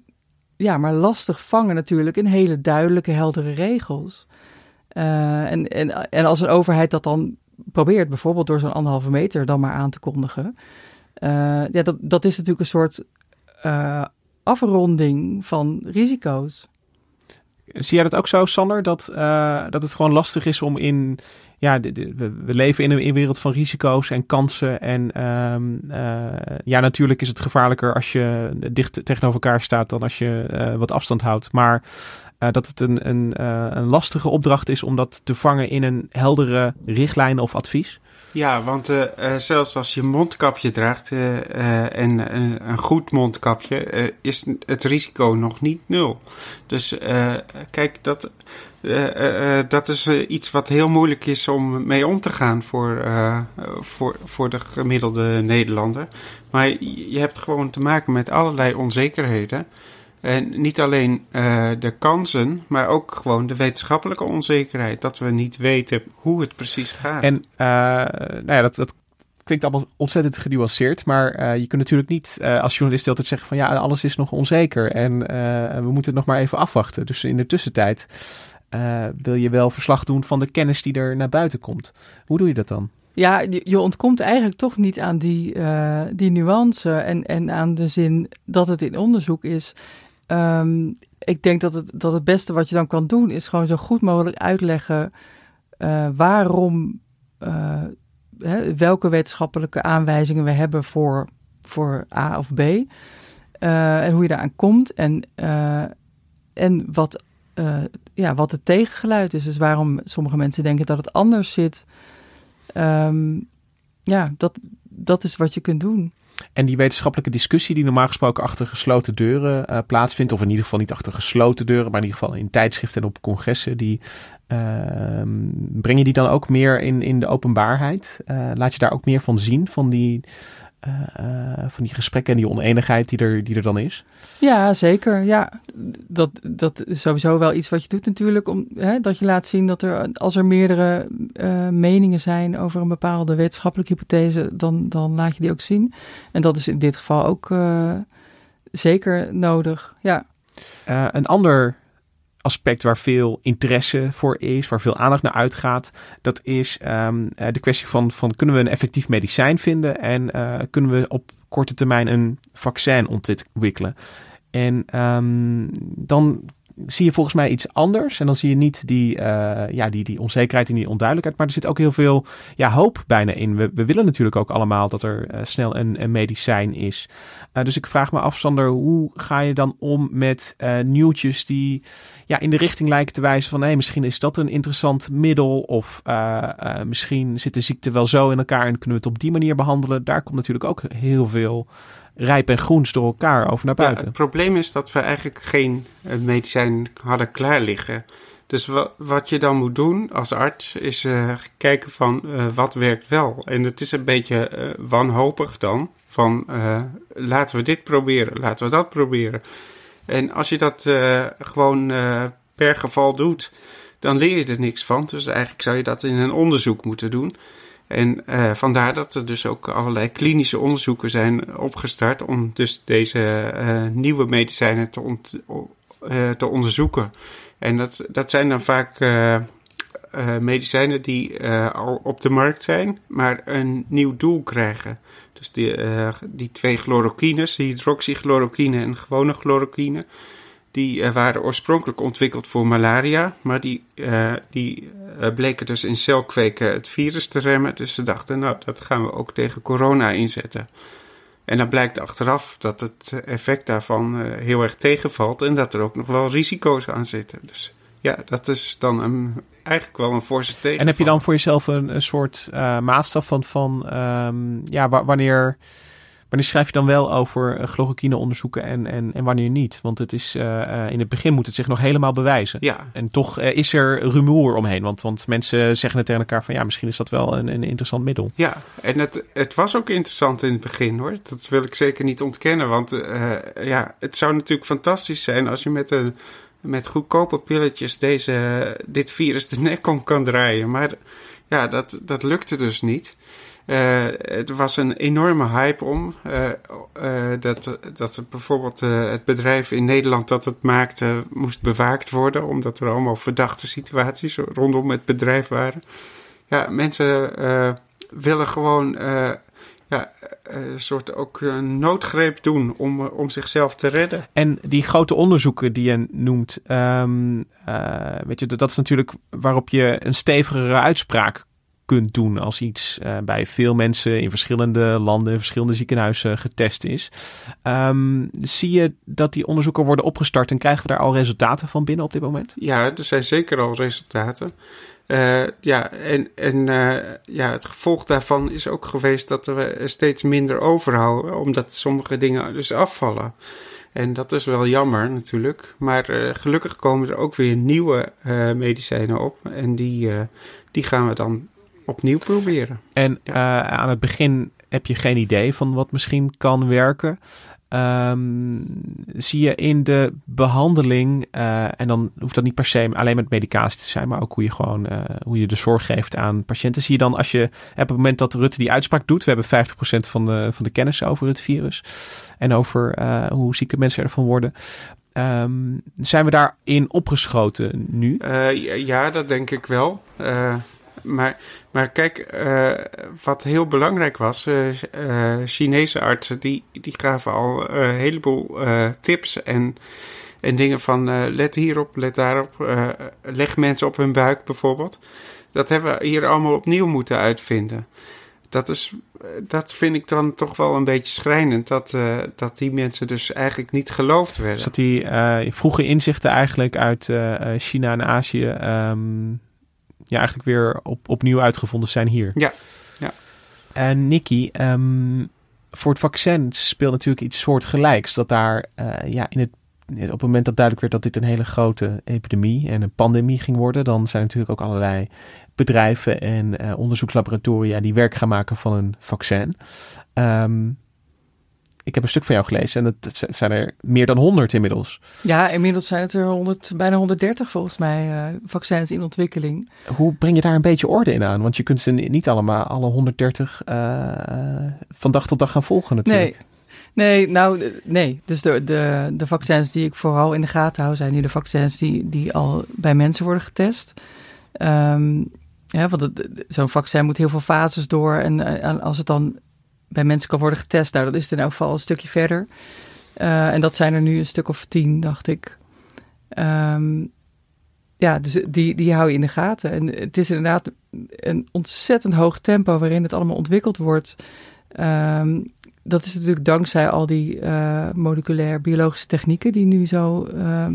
ja, maar lastig vangen natuurlijk in hele duidelijke, heldere regels. Uh, en, en, en als een overheid dat dan probeert, bijvoorbeeld door zo'n anderhalve meter dan maar aan te kondigen. Uh, ja, dat, dat is natuurlijk een soort uh, afronding van risico's. Zie jij dat ook zo, Sander? Dat, dat het gewoon lastig is om in ja, we, leven in een, wereld van risico's en kansen. En ehm, eh, ja, natuurlijk is het gevaarlijker als je dicht tegenover elkaar staat dan als je uh, wat afstand houdt. Maar uh, dat het een, een, een lastige opdracht is om dat te vangen in een heldere richtlijn of advies. Ja, want uh, zelfs als je mondkapje draagt uh, en een goed mondkapje, is het risico nog niet nul. Dus kijk, dat, dat is iets wat heel moeilijk is om mee om te gaan voor, voor, voor de gemiddelde Nederlander. Maar je hebt gewoon te maken met allerlei onzekerheden. En niet alleen uh, de kansen, maar ook gewoon de wetenschappelijke onzekerheid. Dat we niet weten hoe het precies gaat. En uh, nou ja, dat, dat klinkt allemaal ontzettend genuanceerd. Maar uh, je kunt natuurlijk niet als journalist altijd zeggen van ja, alles is nog onzeker. En we moeten het nog maar even afwachten. Dus in de tussentijd wil je wel verslag doen van de kennis die er naar buiten komt. Hoe doe je dat dan? Ja, je, je ontkomt eigenlijk toch niet aan die, die nuance en, en aan de zin dat het in onderzoek is. Um, ik denk dat het, dat het beste wat je dan kan doen is gewoon zo goed mogelijk uitleggen uh, waarom, uh, hè, welke wetenschappelijke aanwijzingen we hebben voor, voor A of B. Uh, en hoe je daaraan komt en, en wat, ja, wat het tegengeluid is. Dus waarom sommige mensen denken dat het anders zit. Um, ja, dat, dat is wat je kunt doen. En die wetenschappelijke discussie die normaal gesproken achter gesloten deuren uh, plaatsvindt, of in ieder geval niet achter gesloten deuren, maar in ieder geval in tijdschriften en op congressen, die, uh, breng je die dan ook meer in, in de openbaarheid? Uh, laat je daar ook meer van zien, van die, van die gesprekken en die oneenigheid die er, die er dan is? Ja, zeker. Ja, dat, dat is sowieso wel iets wat je doet natuurlijk. Om, hè, dat je laat zien dat er, als er meerdere uh, meningen zijn over een bepaalde wetenschappelijke hypothese, dan, dan laat je die ook zien. En dat is in dit geval ook zeker nodig, ja. Uh, een ander aspect waar veel interesse voor is, waar veel aandacht naar uitgaat, dat is um, de kwestie van, van kunnen we een effectief medicijn vinden en kunnen we op korte termijn een vaccin ontwikkelen. En um, dan zie je volgens mij iets anders. En dan zie je niet die, uh, ja, die, die onzekerheid en die onduidelijkheid. Maar er zit ook heel veel ja, hoop bijna in. We, we willen natuurlijk ook allemaal dat er snel een, een, medicijn is. Dus ik vraag me af, Sander, hoe ga je dan om met nieuwtjes die ja, in de richting lijken te wijzen van... hé, hey, misschien is dat een interessant middel... of misschien zit de ziekte wel zo in elkaar en kunnen we het op die manier behandelen. Daar komt natuurlijk ook heel veel rijp en groens door elkaar over naar buiten. Ja, het probleem is dat we eigenlijk geen uh, medicijn hadden klaar liggen. Dus wat je dan moet doen als arts is uh, kijken van uh, wat werkt wel. En het is een beetje wanhopig dan van laten we dit proberen, laten we dat proberen. En als je dat gewoon per geval doet, dan leer je er niks van. Dus eigenlijk zou je dat in een onderzoek moeten doen. En uh, vandaar dat er dus ook allerlei klinische onderzoeken zijn opgestart om dus deze nieuwe medicijnen te, te onderzoeken. En dat, dat zijn dan vaak medicijnen die al op de markt zijn, maar een nieuw doel krijgen. Dus die, die twee chloroquines, hydroxychloroquine en gewone chloroquine, die uh, waren oorspronkelijk ontwikkeld voor malaria, maar die, uh, die uh, bleken dus in celkweken het virus te remmen. Dus ze dachten, nou, dat gaan we ook tegen corona inzetten. En dan blijkt achteraf dat het effect daarvan heel erg tegenvalt en dat er ook nog wel risico's aan zitten. Dus ja, dat is dan een, eigenlijk wel een forse tegenval. En heb je dan voor jezelf een, een soort maatstaf van, van um, ja, wanneer Wanneer schrijf je dan wel over uh, chloroquine onderzoeken en, en, en wanneer niet? Want het is, uh, in het begin moet het zich nog helemaal bewijzen. Ja. En toch is er rumoer omheen. Want, want mensen zeggen het tegen elkaar van ja, misschien is dat wel een, een interessant middel. Ja, en het, het was ook interessant in het begin hoor. Dat wil ik zeker niet ontkennen. Want ja, het zou natuurlijk fantastisch zijn als je met een met goedkope pilletjes deze, dit virus de nek om kan draaien. Maar ja, dat, dat lukte dus niet. Uh, er was een enorme hype om. Uh, uh, dat, dat bijvoorbeeld het bedrijf in Nederland dat het maakte moest bewaakt worden. Omdat er allemaal verdachte situaties rondom het bedrijf waren. Ja, mensen willen gewoon ja, een soort ook een noodgreep doen om, om zichzelf te redden. En die grote onderzoeken die je noemt, um, weet je, dat is natuurlijk waarop je een stevigere uitspraak kunt doen als iets uh, bij veel mensen in verschillende landen, in verschillende ziekenhuizen getest is. Um, zie je dat die onderzoeken worden opgestart en krijgen we daar al resultaten van binnen op dit moment? Ja, er zijn zeker al resultaten. Uh, ja, en, en uh, ja, het gevolg daarvan is ook geweest dat we steeds minder overhouden, omdat sommige dingen dus afvallen. En dat is wel jammer natuurlijk. Maar uh, gelukkig komen er ook weer nieuwe medicijnen op. En die, die gaan we dan opnieuw proberen. En ja. aan het begin heb je geen idee van wat misschien kan werken. Um, zie je in de behandeling, uh, en dan hoeft dat niet per se alleen met medicatie te zijn, maar ook hoe je gewoon uh, hoe je de zorg geeft aan patiënten. Zie je dan als je op het moment dat Rutte die uitspraak doet, we hebben 50% van de, van de kennis over het virus en over uh, hoe zieke mensen ervan worden. Um, zijn we daarin opgeschoten nu? ja, dat denk ik wel. Maar, maar kijk, uh, wat heel belangrijk was, uh, uh, Chinese artsen die, die gaven al een heleboel tips en, en dingen van let hierop, let daarop, leg mensen op hun buik bijvoorbeeld. Dat hebben we hier allemaal opnieuw moeten uitvinden. Dat, is, dat vind ik dan toch wel een beetje schrijnend, dat, dat die mensen dus eigenlijk niet geloofd werden. Dat die vroege inzichten eigenlijk uit China en Azië um, ja, eigenlijk weer op, opnieuw uitgevonden zijn hier. Ja. ja. En Nicky, um, voor het vaccin speelt natuurlijk iets soortgelijks. Dat daar uh, ja, in het, op het moment dat duidelijk werd dat dit een hele grote epidemie en een pandemie ging worden, dan zijn natuurlijk ook allerlei bedrijven en uh, onderzoekslaboratoria die werk gaan maken van een vaccin. Um, ik heb een stuk van jou gelezen en het zijn er meer dan 100 inmiddels. Ja, inmiddels zijn het er 100, bijna 130 volgens mij uh, vaccins in ontwikkeling. Hoe breng je daar een beetje orde in aan? Want je kunt ze niet allemaal, alle 130, uh, van dag tot dag gaan volgen natuurlijk. Nee. Nee, nou, nee. Dus de, de, de vaccins die ik vooral in de gaten hou, zijn nu de vaccins die, die al bij mensen worden getest. Um, ja, want zo'n vaccin moet heel veel fases door. En, en als het dan bij mensen kan worden getest. Nou, dat is in elk geval een stukje verder. Uh, en dat zijn er nu een stuk of tien, dacht ik. Ehm, ja, dus die, die hou je in de gaten. En het is inderdaad een ontzettend hoog tempo waarin het allemaal ontwikkeld wordt. Ehm, dat is natuurlijk dankzij al die uh, moleculair biologische technieken die nu zo, ehm,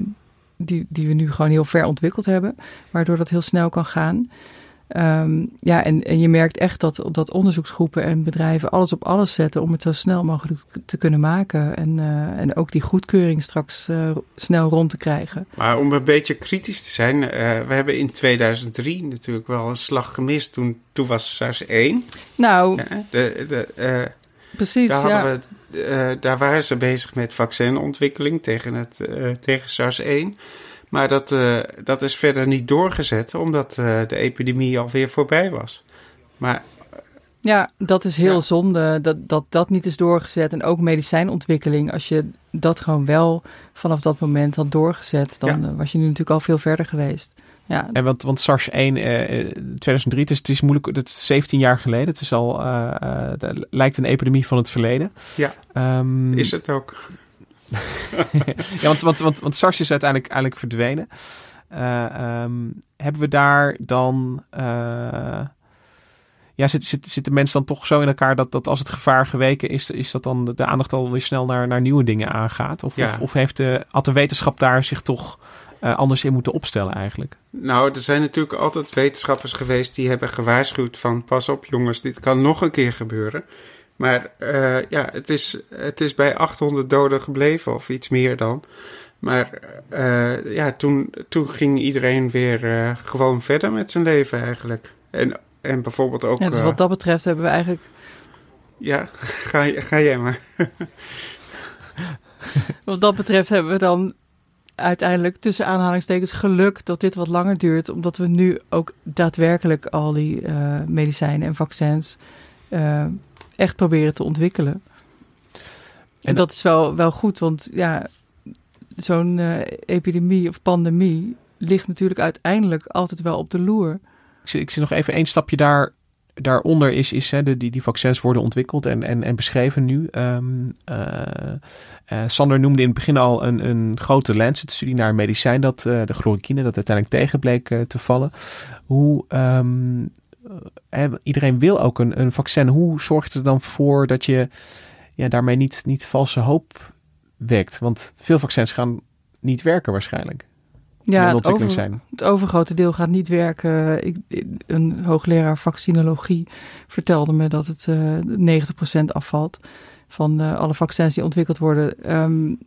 die, die we nu gewoon heel ver ontwikkeld hebben, waardoor dat heel snel kan gaan. Ehm, ja, en, en je merkt echt dat, dat onderzoeksgroepen en bedrijven alles op alles zetten om het zo snel mogelijk te kunnen maken. En, uh, en ook die goedkeuring straks uh, snel rond te krijgen. Maar om een beetje kritisch te zijn, uh, we hebben in 2003 natuurlijk wel een slag gemist. Toen, toen was SARS 1. Nou, ja, de, de, precies. Daar, ja. we, daar waren ze bezig met vaccinontwikkeling tegen, het, tegen SARS 1. Maar dat, uh, dat is verder niet doorgezet, omdat uh, de epidemie alweer voorbij was. Maar, ja, dat is heel ja. zonde dat, dat dat niet is doorgezet. En ook medicijnontwikkeling, als je dat gewoon wel vanaf dat moment had doorgezet, dan ja. was je nu natuurlijk al veel verder geweest. Ja. En want, want SARS 1, uh, 2003, het is, het is moeilijk, het is 17 jaar geleden. Het is al, lijkt een epidemie van het verleden. Ja, um, is het ook. <laughs> ja, want, want, want, want SARS is uiteindelijk eigenlijk verdwenen. Uh, um, hebben we daar dan. Uh, ja, zitten zit, zit de mensen dan toch zo in elkaar dat, dat als het gevaar geweken is, is dat dan de aandacht alweer snel naar, naar nieuwe dingen aangaat? Of, ja. of, of, heeft de, had de wetenschap daar zich toch uh, anders in moeten opstellen eigenlijk? Nou, er zijn natuurlijk altijd wetenschappers geweest die hebben gewaarschuwd van pas op jongens, dit kan nog een keer gebeuren. Maar uh, ja, het is, het is bij 800 doden gebleven of iets meer dan. Maar uh, ja, toen, toen ging iedereen weer uh, gewoon verder met zijn leven eigenlijk. En, en bijvoorbeeld ook... Ja, dus wat dat betreft hebben we eigenlijk... Ja, ga, ga jij maar. <laughs> wat dat betreft hebben we dan uiteindelijk tussen aanhalingstekens geluk dat dit wat langer duurt. Omdat we nu ook daadwerkelijk al die medicijnen en vaccins echt proberen te ontwikkelen. En, dat is wel, wel goed, want ja, zo'n uh, epidemie of pandemie ligt natuurlijk uiteindelijk altijd wel op de loer. Ik zie, ik zie nog even één stapje daar, daaronder is, is hè, de, die, die vaccins worden ontwikkeld en, en, en beschreven nu. Um, uh, uh, Sander noemde in het begin al een, een grote Lancet-studie naar een medicijn, dat, de chloroquine, dat uiteindelijk tegen bleek te vallen. Hoe... Um, uh, iedereen wil ook een, een vaccin. Hoe zorgt er dan voor dat je ja, daarmee niet, niet valse hoop wekt? Want veel vaccins gaan niet werken waarschijnlijk. Ja, het, over, zijn. het overgrote deel gaat niet werken. Ik, een hoogleraar vaccinologie vertelde me dat het uh, 90% afvalt van uh, alle vaccins die ontwikkeld worden. Um,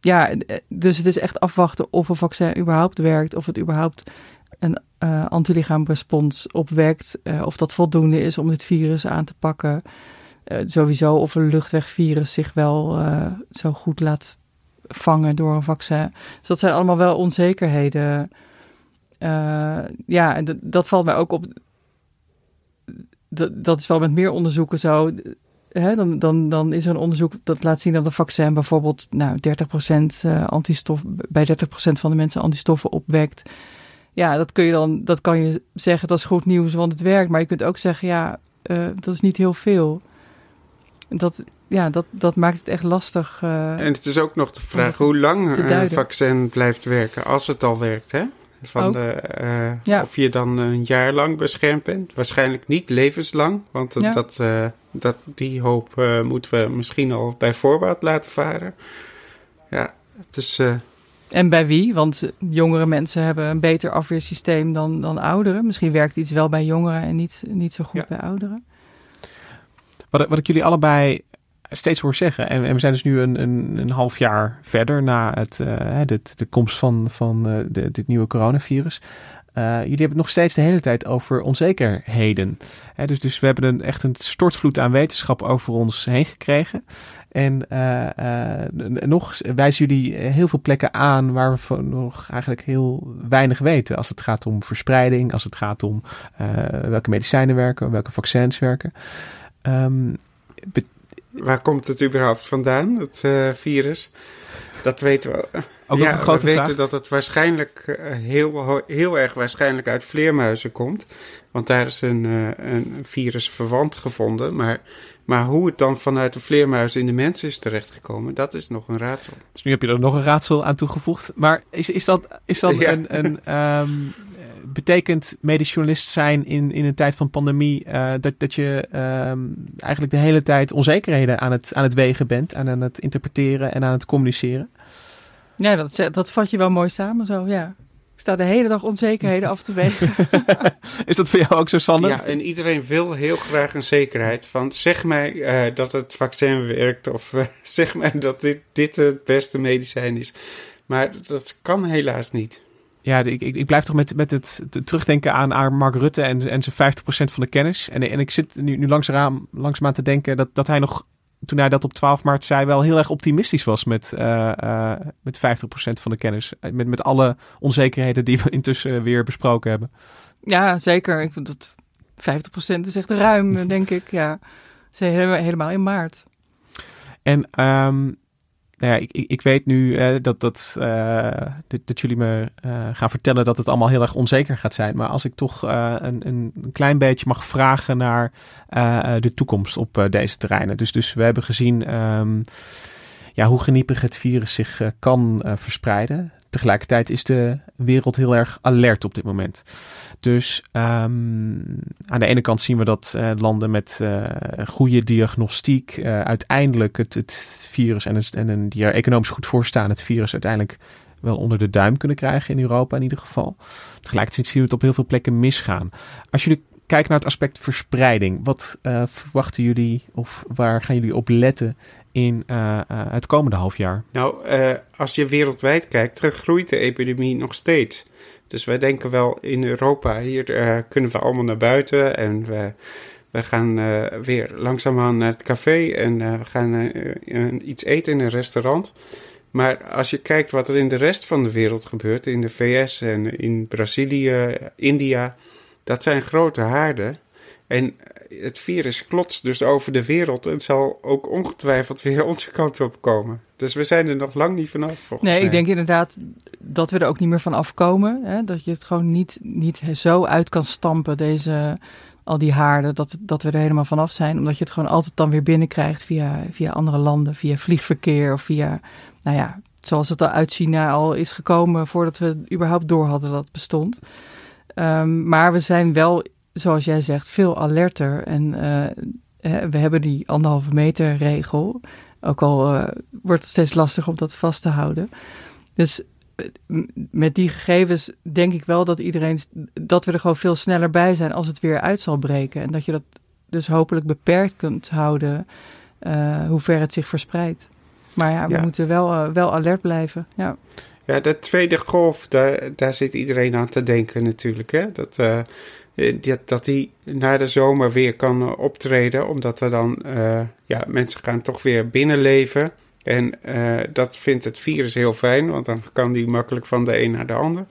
ja, dus het is echt afwachten of een vaccin überhaupt werkt, of het überhaupt een uh, antilichaamrespons opwekt. Uh, of dat voldoende is om dit virus aan te pakken. Uh, sowieso of een luchtwegvirus zich wel zo goed laat vangen door een vaccin. Dus dat zijn allemaal wel onzekerheden. ja, en dat valt mij ook op. Dat, dat is wel met meer onderzoeken zo. Hè, dan, dan, dan is er een onderzoek dat laat zien dat een vaccin bijvoorbeeld nou, 30% antistof, bij 30% van de mensen antistoffen opwekt ja, dat kun je dan, dat kan je zeggen, dat is goed nieuws, want het werkt. Maar je kunt ook zeggen, ja, uh, dat is niet heel veel. Dat, ja, dat, dat maakt het echt lastig. Uh, en het is ook nog de vraag hoe lang een vaccin blijft werken, als het al werkt, hè? Van ook. de, uh, ja. Of je dan een jaar lang beschermd bent. Waarschijnlijk niet levenslang, want ja. dat, dat, die hoop moeten we misschien al bij voorbaat laten varen. Ja, het is... En bij wie? Want jongere mensen hebben een beter afweersysteem dan, dan ouderen. Misschien werkt iets wel bij jongeren en niet, niet zo goed ja. bij ouderen. Wat, wat ik jullie allebei steeds hoor zeggen, en, en we zijn dus nu een, een, een half jaar verder na het, uh, dit, de komst van, van uh, de, dit nieuwe coronavirus. Uh, jullie hebben het nog steeds de hele tijd over onzekerheden. Hè, dus, dus we hebben een, echt een stortvloed aan wetenschap over ons heen gekregen. En uh, uh, nog wijzen jullie heel veel plekken aan waar we nog eigenlijk heel weinig weten. Als het gaat om verspreiding, als het gaat om uh, welke medicijnen werken, welke vaccins werken. Um, waar komt het überhaupt vandaan, het virus? Dat weten we Ook ja, nog een grote we vraag. weten dat het waarschijnlijk eh, heel, heel erg waarschijnlijk uit vleermuizen komt. Want daar is een, eh, een virus verwant gevonden. Maar, maar hoe het dan vanuit de vleermuis in de mens is terechtgekomen, dat is nog een raadsel. Dus nu heb je er nog een raadsel aan toegevoegd. Maar is, is dat, is dat Ja. een, een ehm, betekent medisch journalist zijn in, in een tijd van pandemie eh, dat, dat je ehm, eigenlijk de hele tijd onzekerheden aan het, aan het wegen bent, aan, aan het interpreteren en aan het communiceren? Ja, dat, dat vat je wel mooi samen zo, ja. Ik sta de hele dag onzekerheden af te wegen. <laughs> Is dat voor jou ook zo, Sander? Ja, en iedereen wil heel graag een zekerheid van zeg mij eh, dat het vaccin werkt of eh, <laughs> zeg mij dat dit, dit het beste medicijn is. Maar dat kan helaas niet. Ja, ik, ik, ik blijf toch met, met het, het terugdenken aan, aan Mark Rutte en, en zijn 50% van de kennis. En, en ik zit nu, nu langzaam, langzaamaan te denken dat, dat hij nog, toen hij dat op 12 maart zei, wel heel erg optimistisch was met, eh, eh, met 50% van de kennis. Eh, Met, met alle onzekerheden die we <laughs> intussen weer besproken hebben. ja, zeker. Ik vind dat 50% is echt ruim, <laughs> denk ik. Ja, Ze helemaal, helemaal in maart. En ehm, nou ja, ik, ik, weet nu eh, dat, dat, eh, dat, dat jullie me eh, gaan vertellen dat het allemaal heel erg onzeker gaat zijn. Maar als ik toch een, een klein beetje mag vragen naar de toekomst op deze terreinen. Dus, dus we hebben gezien ehm, ja, hoe geniepig het virus zich kan verspreiden. Tegelijkertijd is de wereld heel erg alert op dit moment. Dus ehm, aan de ene kant zien we dat eh, landen met eh, goede diagnostiek eh, uiteindelijk het, het virus en, het, en een, die er economisch goed voor staan, het virus uiteindelijk wel onder de duim kunnen krijgen in Europa in ieder geval. Tegelijkertijd zien we het op heel veel plekken misgaan. Als jullie kijken naar het aspect verspreiding, wat verwachten jullie of waar gaan jullie op letten in eh, eh, het komende half jaar? Nou, eh, als je wereldwijd kijkt, teruggroeit de epidemie nog steeds. Dus wij denken wel in Europa, hier kunnen we allemaal naar buiten en we, we gaan weer langzaamaan naar het café en we gaan iets eten in een restaurant. Maar als je kijkt wat er in de rest van de wereld gebeurt, in de VS en in Brazilië, India, dat zijn grote haarden. En het virus klotst dus over de wereld en zal ook ongetwijfeld weer onze kant op komen. Dus we zijn er nog lang niet vanaf. volgens Nee, mij. ik denk inderdaad dat we er ook niet meer van afkomen. Hè? Dat je het gewoon niet, niet zo uit kan stampen, deze, al die haarden, dat, dat we er helemaal vanaf zijn. Omdat je het gewoon altijd dan weer binnenkrijgt via, via andere landen, via vliegverkeer of via, nou ja, zoals het al uit China al is gekomen voordat we überhaupt door hadden dat het bestond. Ehm, maar we zijn wel, zoals jij zegt, veel alerter. En eh, hè, we hebben die anderhalve meter regel. Ook al eh, wordt het steeds lastiger om dat vast te houden. Dus eh, met die gegevens denk ik wel dat iedereen, dat we er gewoon veel sneller bij zijn als het weer uit zal breken. En dat je dat dus hopelijk beperkt kunt houden eh, hoe ver het zich verspreidt. Maar ja, we Ja. moeten wel, eh, wel alert blijven. Ja. Ja, de tweede golf, daar, daar zit iedereen aan te denken natuurlijk. Hè? Dat, eh, eh, dat, dat die na de zomer weer kan eh, optreden, omdat er dan, eh, ja, mensen gaan toch weer binnenleven. En eh, dat vindt het virus heel fijn, want dan kan die makkelijk van de een naar de ander.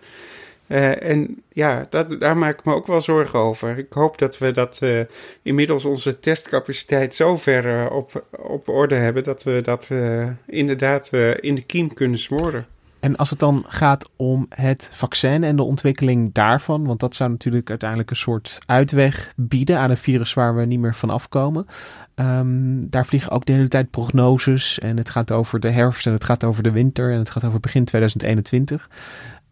Eh, en ja, dat, daar maak ik me ook wel zorgen over. Ik hoop dat we dat eh, inmiddels onze testcapaciteit zo ver eh, op, op orde hebben dat we dat eh, inderdaad eh, in de kiem kunnen smoren. En als het dan gaat om het vaccin en de ontwikkeling daarvan, want dat zou natuurlijk uiteindelijk een soort uitweg bieden aan een virus waar we niet meer van afkomen. Ehm, daar vliegen ook de hele tijd prognoses en het gaat over de herfst en het gaat over de winter en het gaat over begin 2021.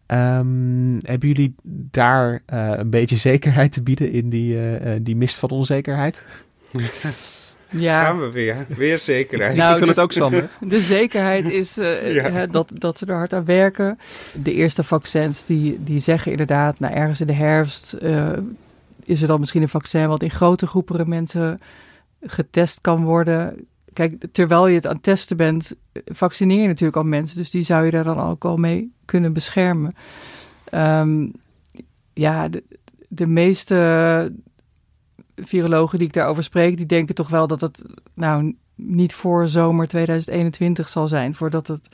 Ehm, hebben jullie daar eh, een beetje <laughs> zekerheid te bieden in die, eh, eh, die mist van onzekerheid? <laughs> Ja. Gaan we weer. Weer zekerheid. Nou, Ik wil dus- het ook, Sander. <laughs> De zekerheid is eh, Ja. hè, dat, dat ze er hard aan werken. De eerste vaccins die, die zeggen inderdaad, nou ergens in de herfst eh, is er dan misschien een vaccin wat in grote groepen mensen getest kan worden. Kijk, terwijl je het aan het testen bent, vaccineer je natuurlijk al mensen. Dus die zou je daar dan ook al mee kunnen beschermen. Ehm, ja, de, de meeste virologen die ik daarover spreek, die denken toch wel dat het nou niet voor zomer 2021 zal zijn, voordat het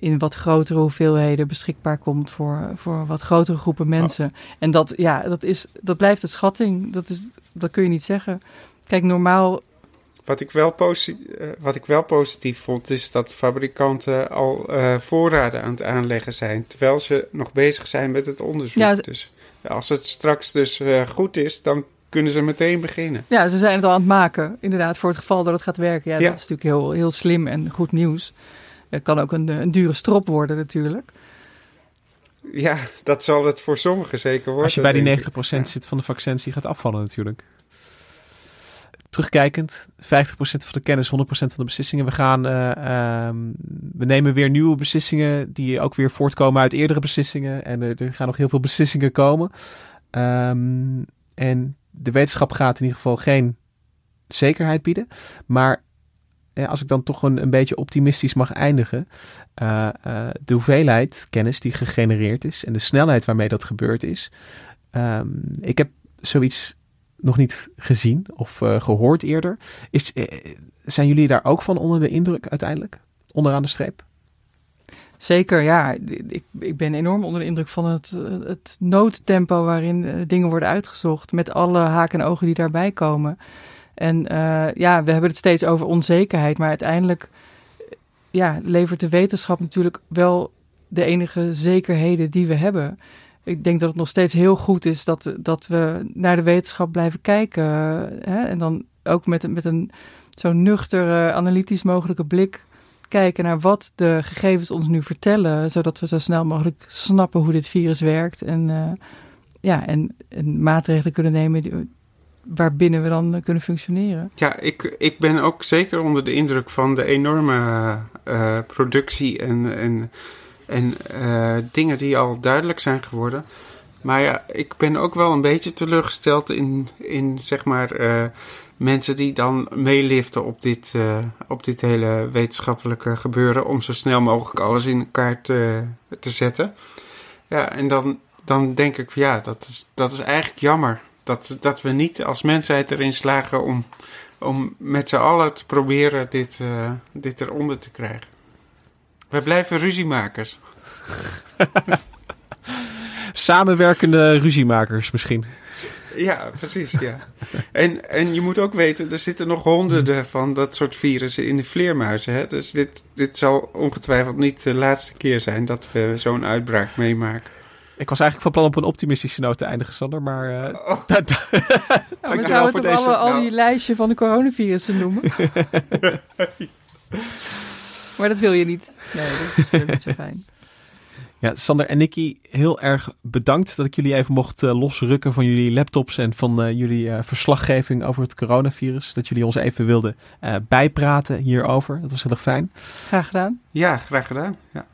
in wat grotere hoeveelheden beschikbaar komt voor, voor wat grotere groepen mensen. En dat, ja, dat, is, dat blijft een schatting. Dat, is, dat kun je niet zeggen. Kijk, normaal Wat ik, wel positief, wat ik wel positief vond, is dat fabrikanten al voorraden aan het aanleggen zijn. Terwijl ze nog bezig zijn met het onderzoek. Ja, Dus als het straks dus goed is, dan kunnen ze meteen beginnen. Ja, ze zijn het al aan het maken, inderdaad, voor het geval dat het gaat werken. Ja, dat is natuurlijk heel, heel slim en goed nieuws. Het kan ook een, een dure strop worden natuurlijk. Ja, dat zal het voor sommigen zeker worden. Als je bij die 90% zit van de vaccins, die gaat afvallen natuurlijk. Terugkijkend, 50% van de kennis, 100% van de beslissingen. We gaan, uh, we nemen weer nieuwe beslissingen die ook weer voortkomen uit eerdere beslissingen. En er, er gaan nog heel veel beslissingen komen. Um, en de wetenschap gaat in ieder geval geen zekerheid bieden. Maar eh, als ik dan toch een, beetje optimistisch mag eindigen. Uh, uh, de hoeveelheid kennis die gegenereerd is en de snelheid waarmee dat gebeurd is. Um, ik heb zoiets nog niet gezien of gehoord eerder. Is, zijn jullie daar ook van onder de indruk uiteindelijk? Onderaan de streep? Zeker, ja. Ik, ik ben enorm onder de indruk van het, het noodtempo waarin uh, dingen worden uitgezocht. Met alle haken en ogen die daarbij komen. En uh, ja, we hebben het steeds over onzekerheid. Maar uiteindelijk ja, levert de wetenschap natuurlijk wel de enige zekerheden die we hebben. Ik denk dat het nog steeds heel goed is dat, dat we naar de wetenschap blijven kijken. Hè? En dan ook met, met een zo nuchter, analytisch mogelijke blik kijken naar wat de gegevens ons nu vertellen, zodat we zo snel mogelijk snappen hoe dit virus werkt en, uh, ja, en, en, maatregelen kunnen nemen waarbinnen we dan kunnen functioneren. Ja, ik, ik ben ook zeker onder de indruk van de enorme uh, productie en, en, en uh, dingen die al duidelijk zijn geworden. Maar ja, ik ben ook wel een beetje teleurgesteld in, in zeg maar mensen die dan meeliften op dit, uh, op dit hele wetenschappelijke gebeuren om zo snel mogelijk alles in elkaar te, te zetten. Ja, en dan, dan denk ik, ja, dat is, dat is eigenlijk jammer. Dat, dat we niet als mensheid erin slagen om, om met z'n allen te proberen dit, uh, dit eronder te krijgen. We blijven ruziemakers. <laughs> Samenwerkende ruziemakers misschien. Ja, precies, ja. En, en je moet ook weten, er zitten nog honderden van dat soort virussen in de vleermuizen. Hè? Dus dit, dit zal ongetwijfeld niet de laatste keer zijn dat we zo'n uitbraak meemaken. Ik was eigenlijk van plan op een optimistische noot te eindigen, Sander, maar... Uh, oh. <laughs> ja, we zouden toch alle, al die lijstje van de coronavirussen noemen? <laughs> maar dat wil je niet. Nee, dat is niet zo fijn. Ja, Sander en Nicky, heel erg bedankt dat ik jullie even mocht uh, losrukken van jullie laptops en van uh, jullie uh, verslaggeving over het coronavirus. Dat jullie ons even wilden bijpraten hierover. Dat was heel erg fijn. Graag gedaan. Ja, graag gedaan. Ja.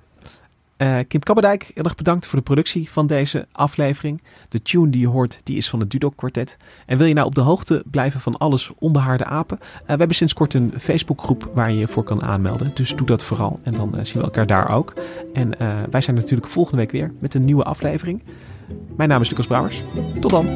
Uh, Kim Kabberdijk, heel erg bedankt voor de productie van deze aflevering. De tune die je hoort, die is van het Dudok Quartet. En wil je nou op de hoogte blijven van alles onbehaarde apen? Uh, we hebben sinds kort een Facebookgroep waar je je voor kan aanmelden. Dus doe dat vooral en dan uh, zien we elkaar daar ook. En wij zijn natuurlijk volgende week weer met een nieuwe aflevering. Mijn naam is Lucas Brouwers. Tot dan.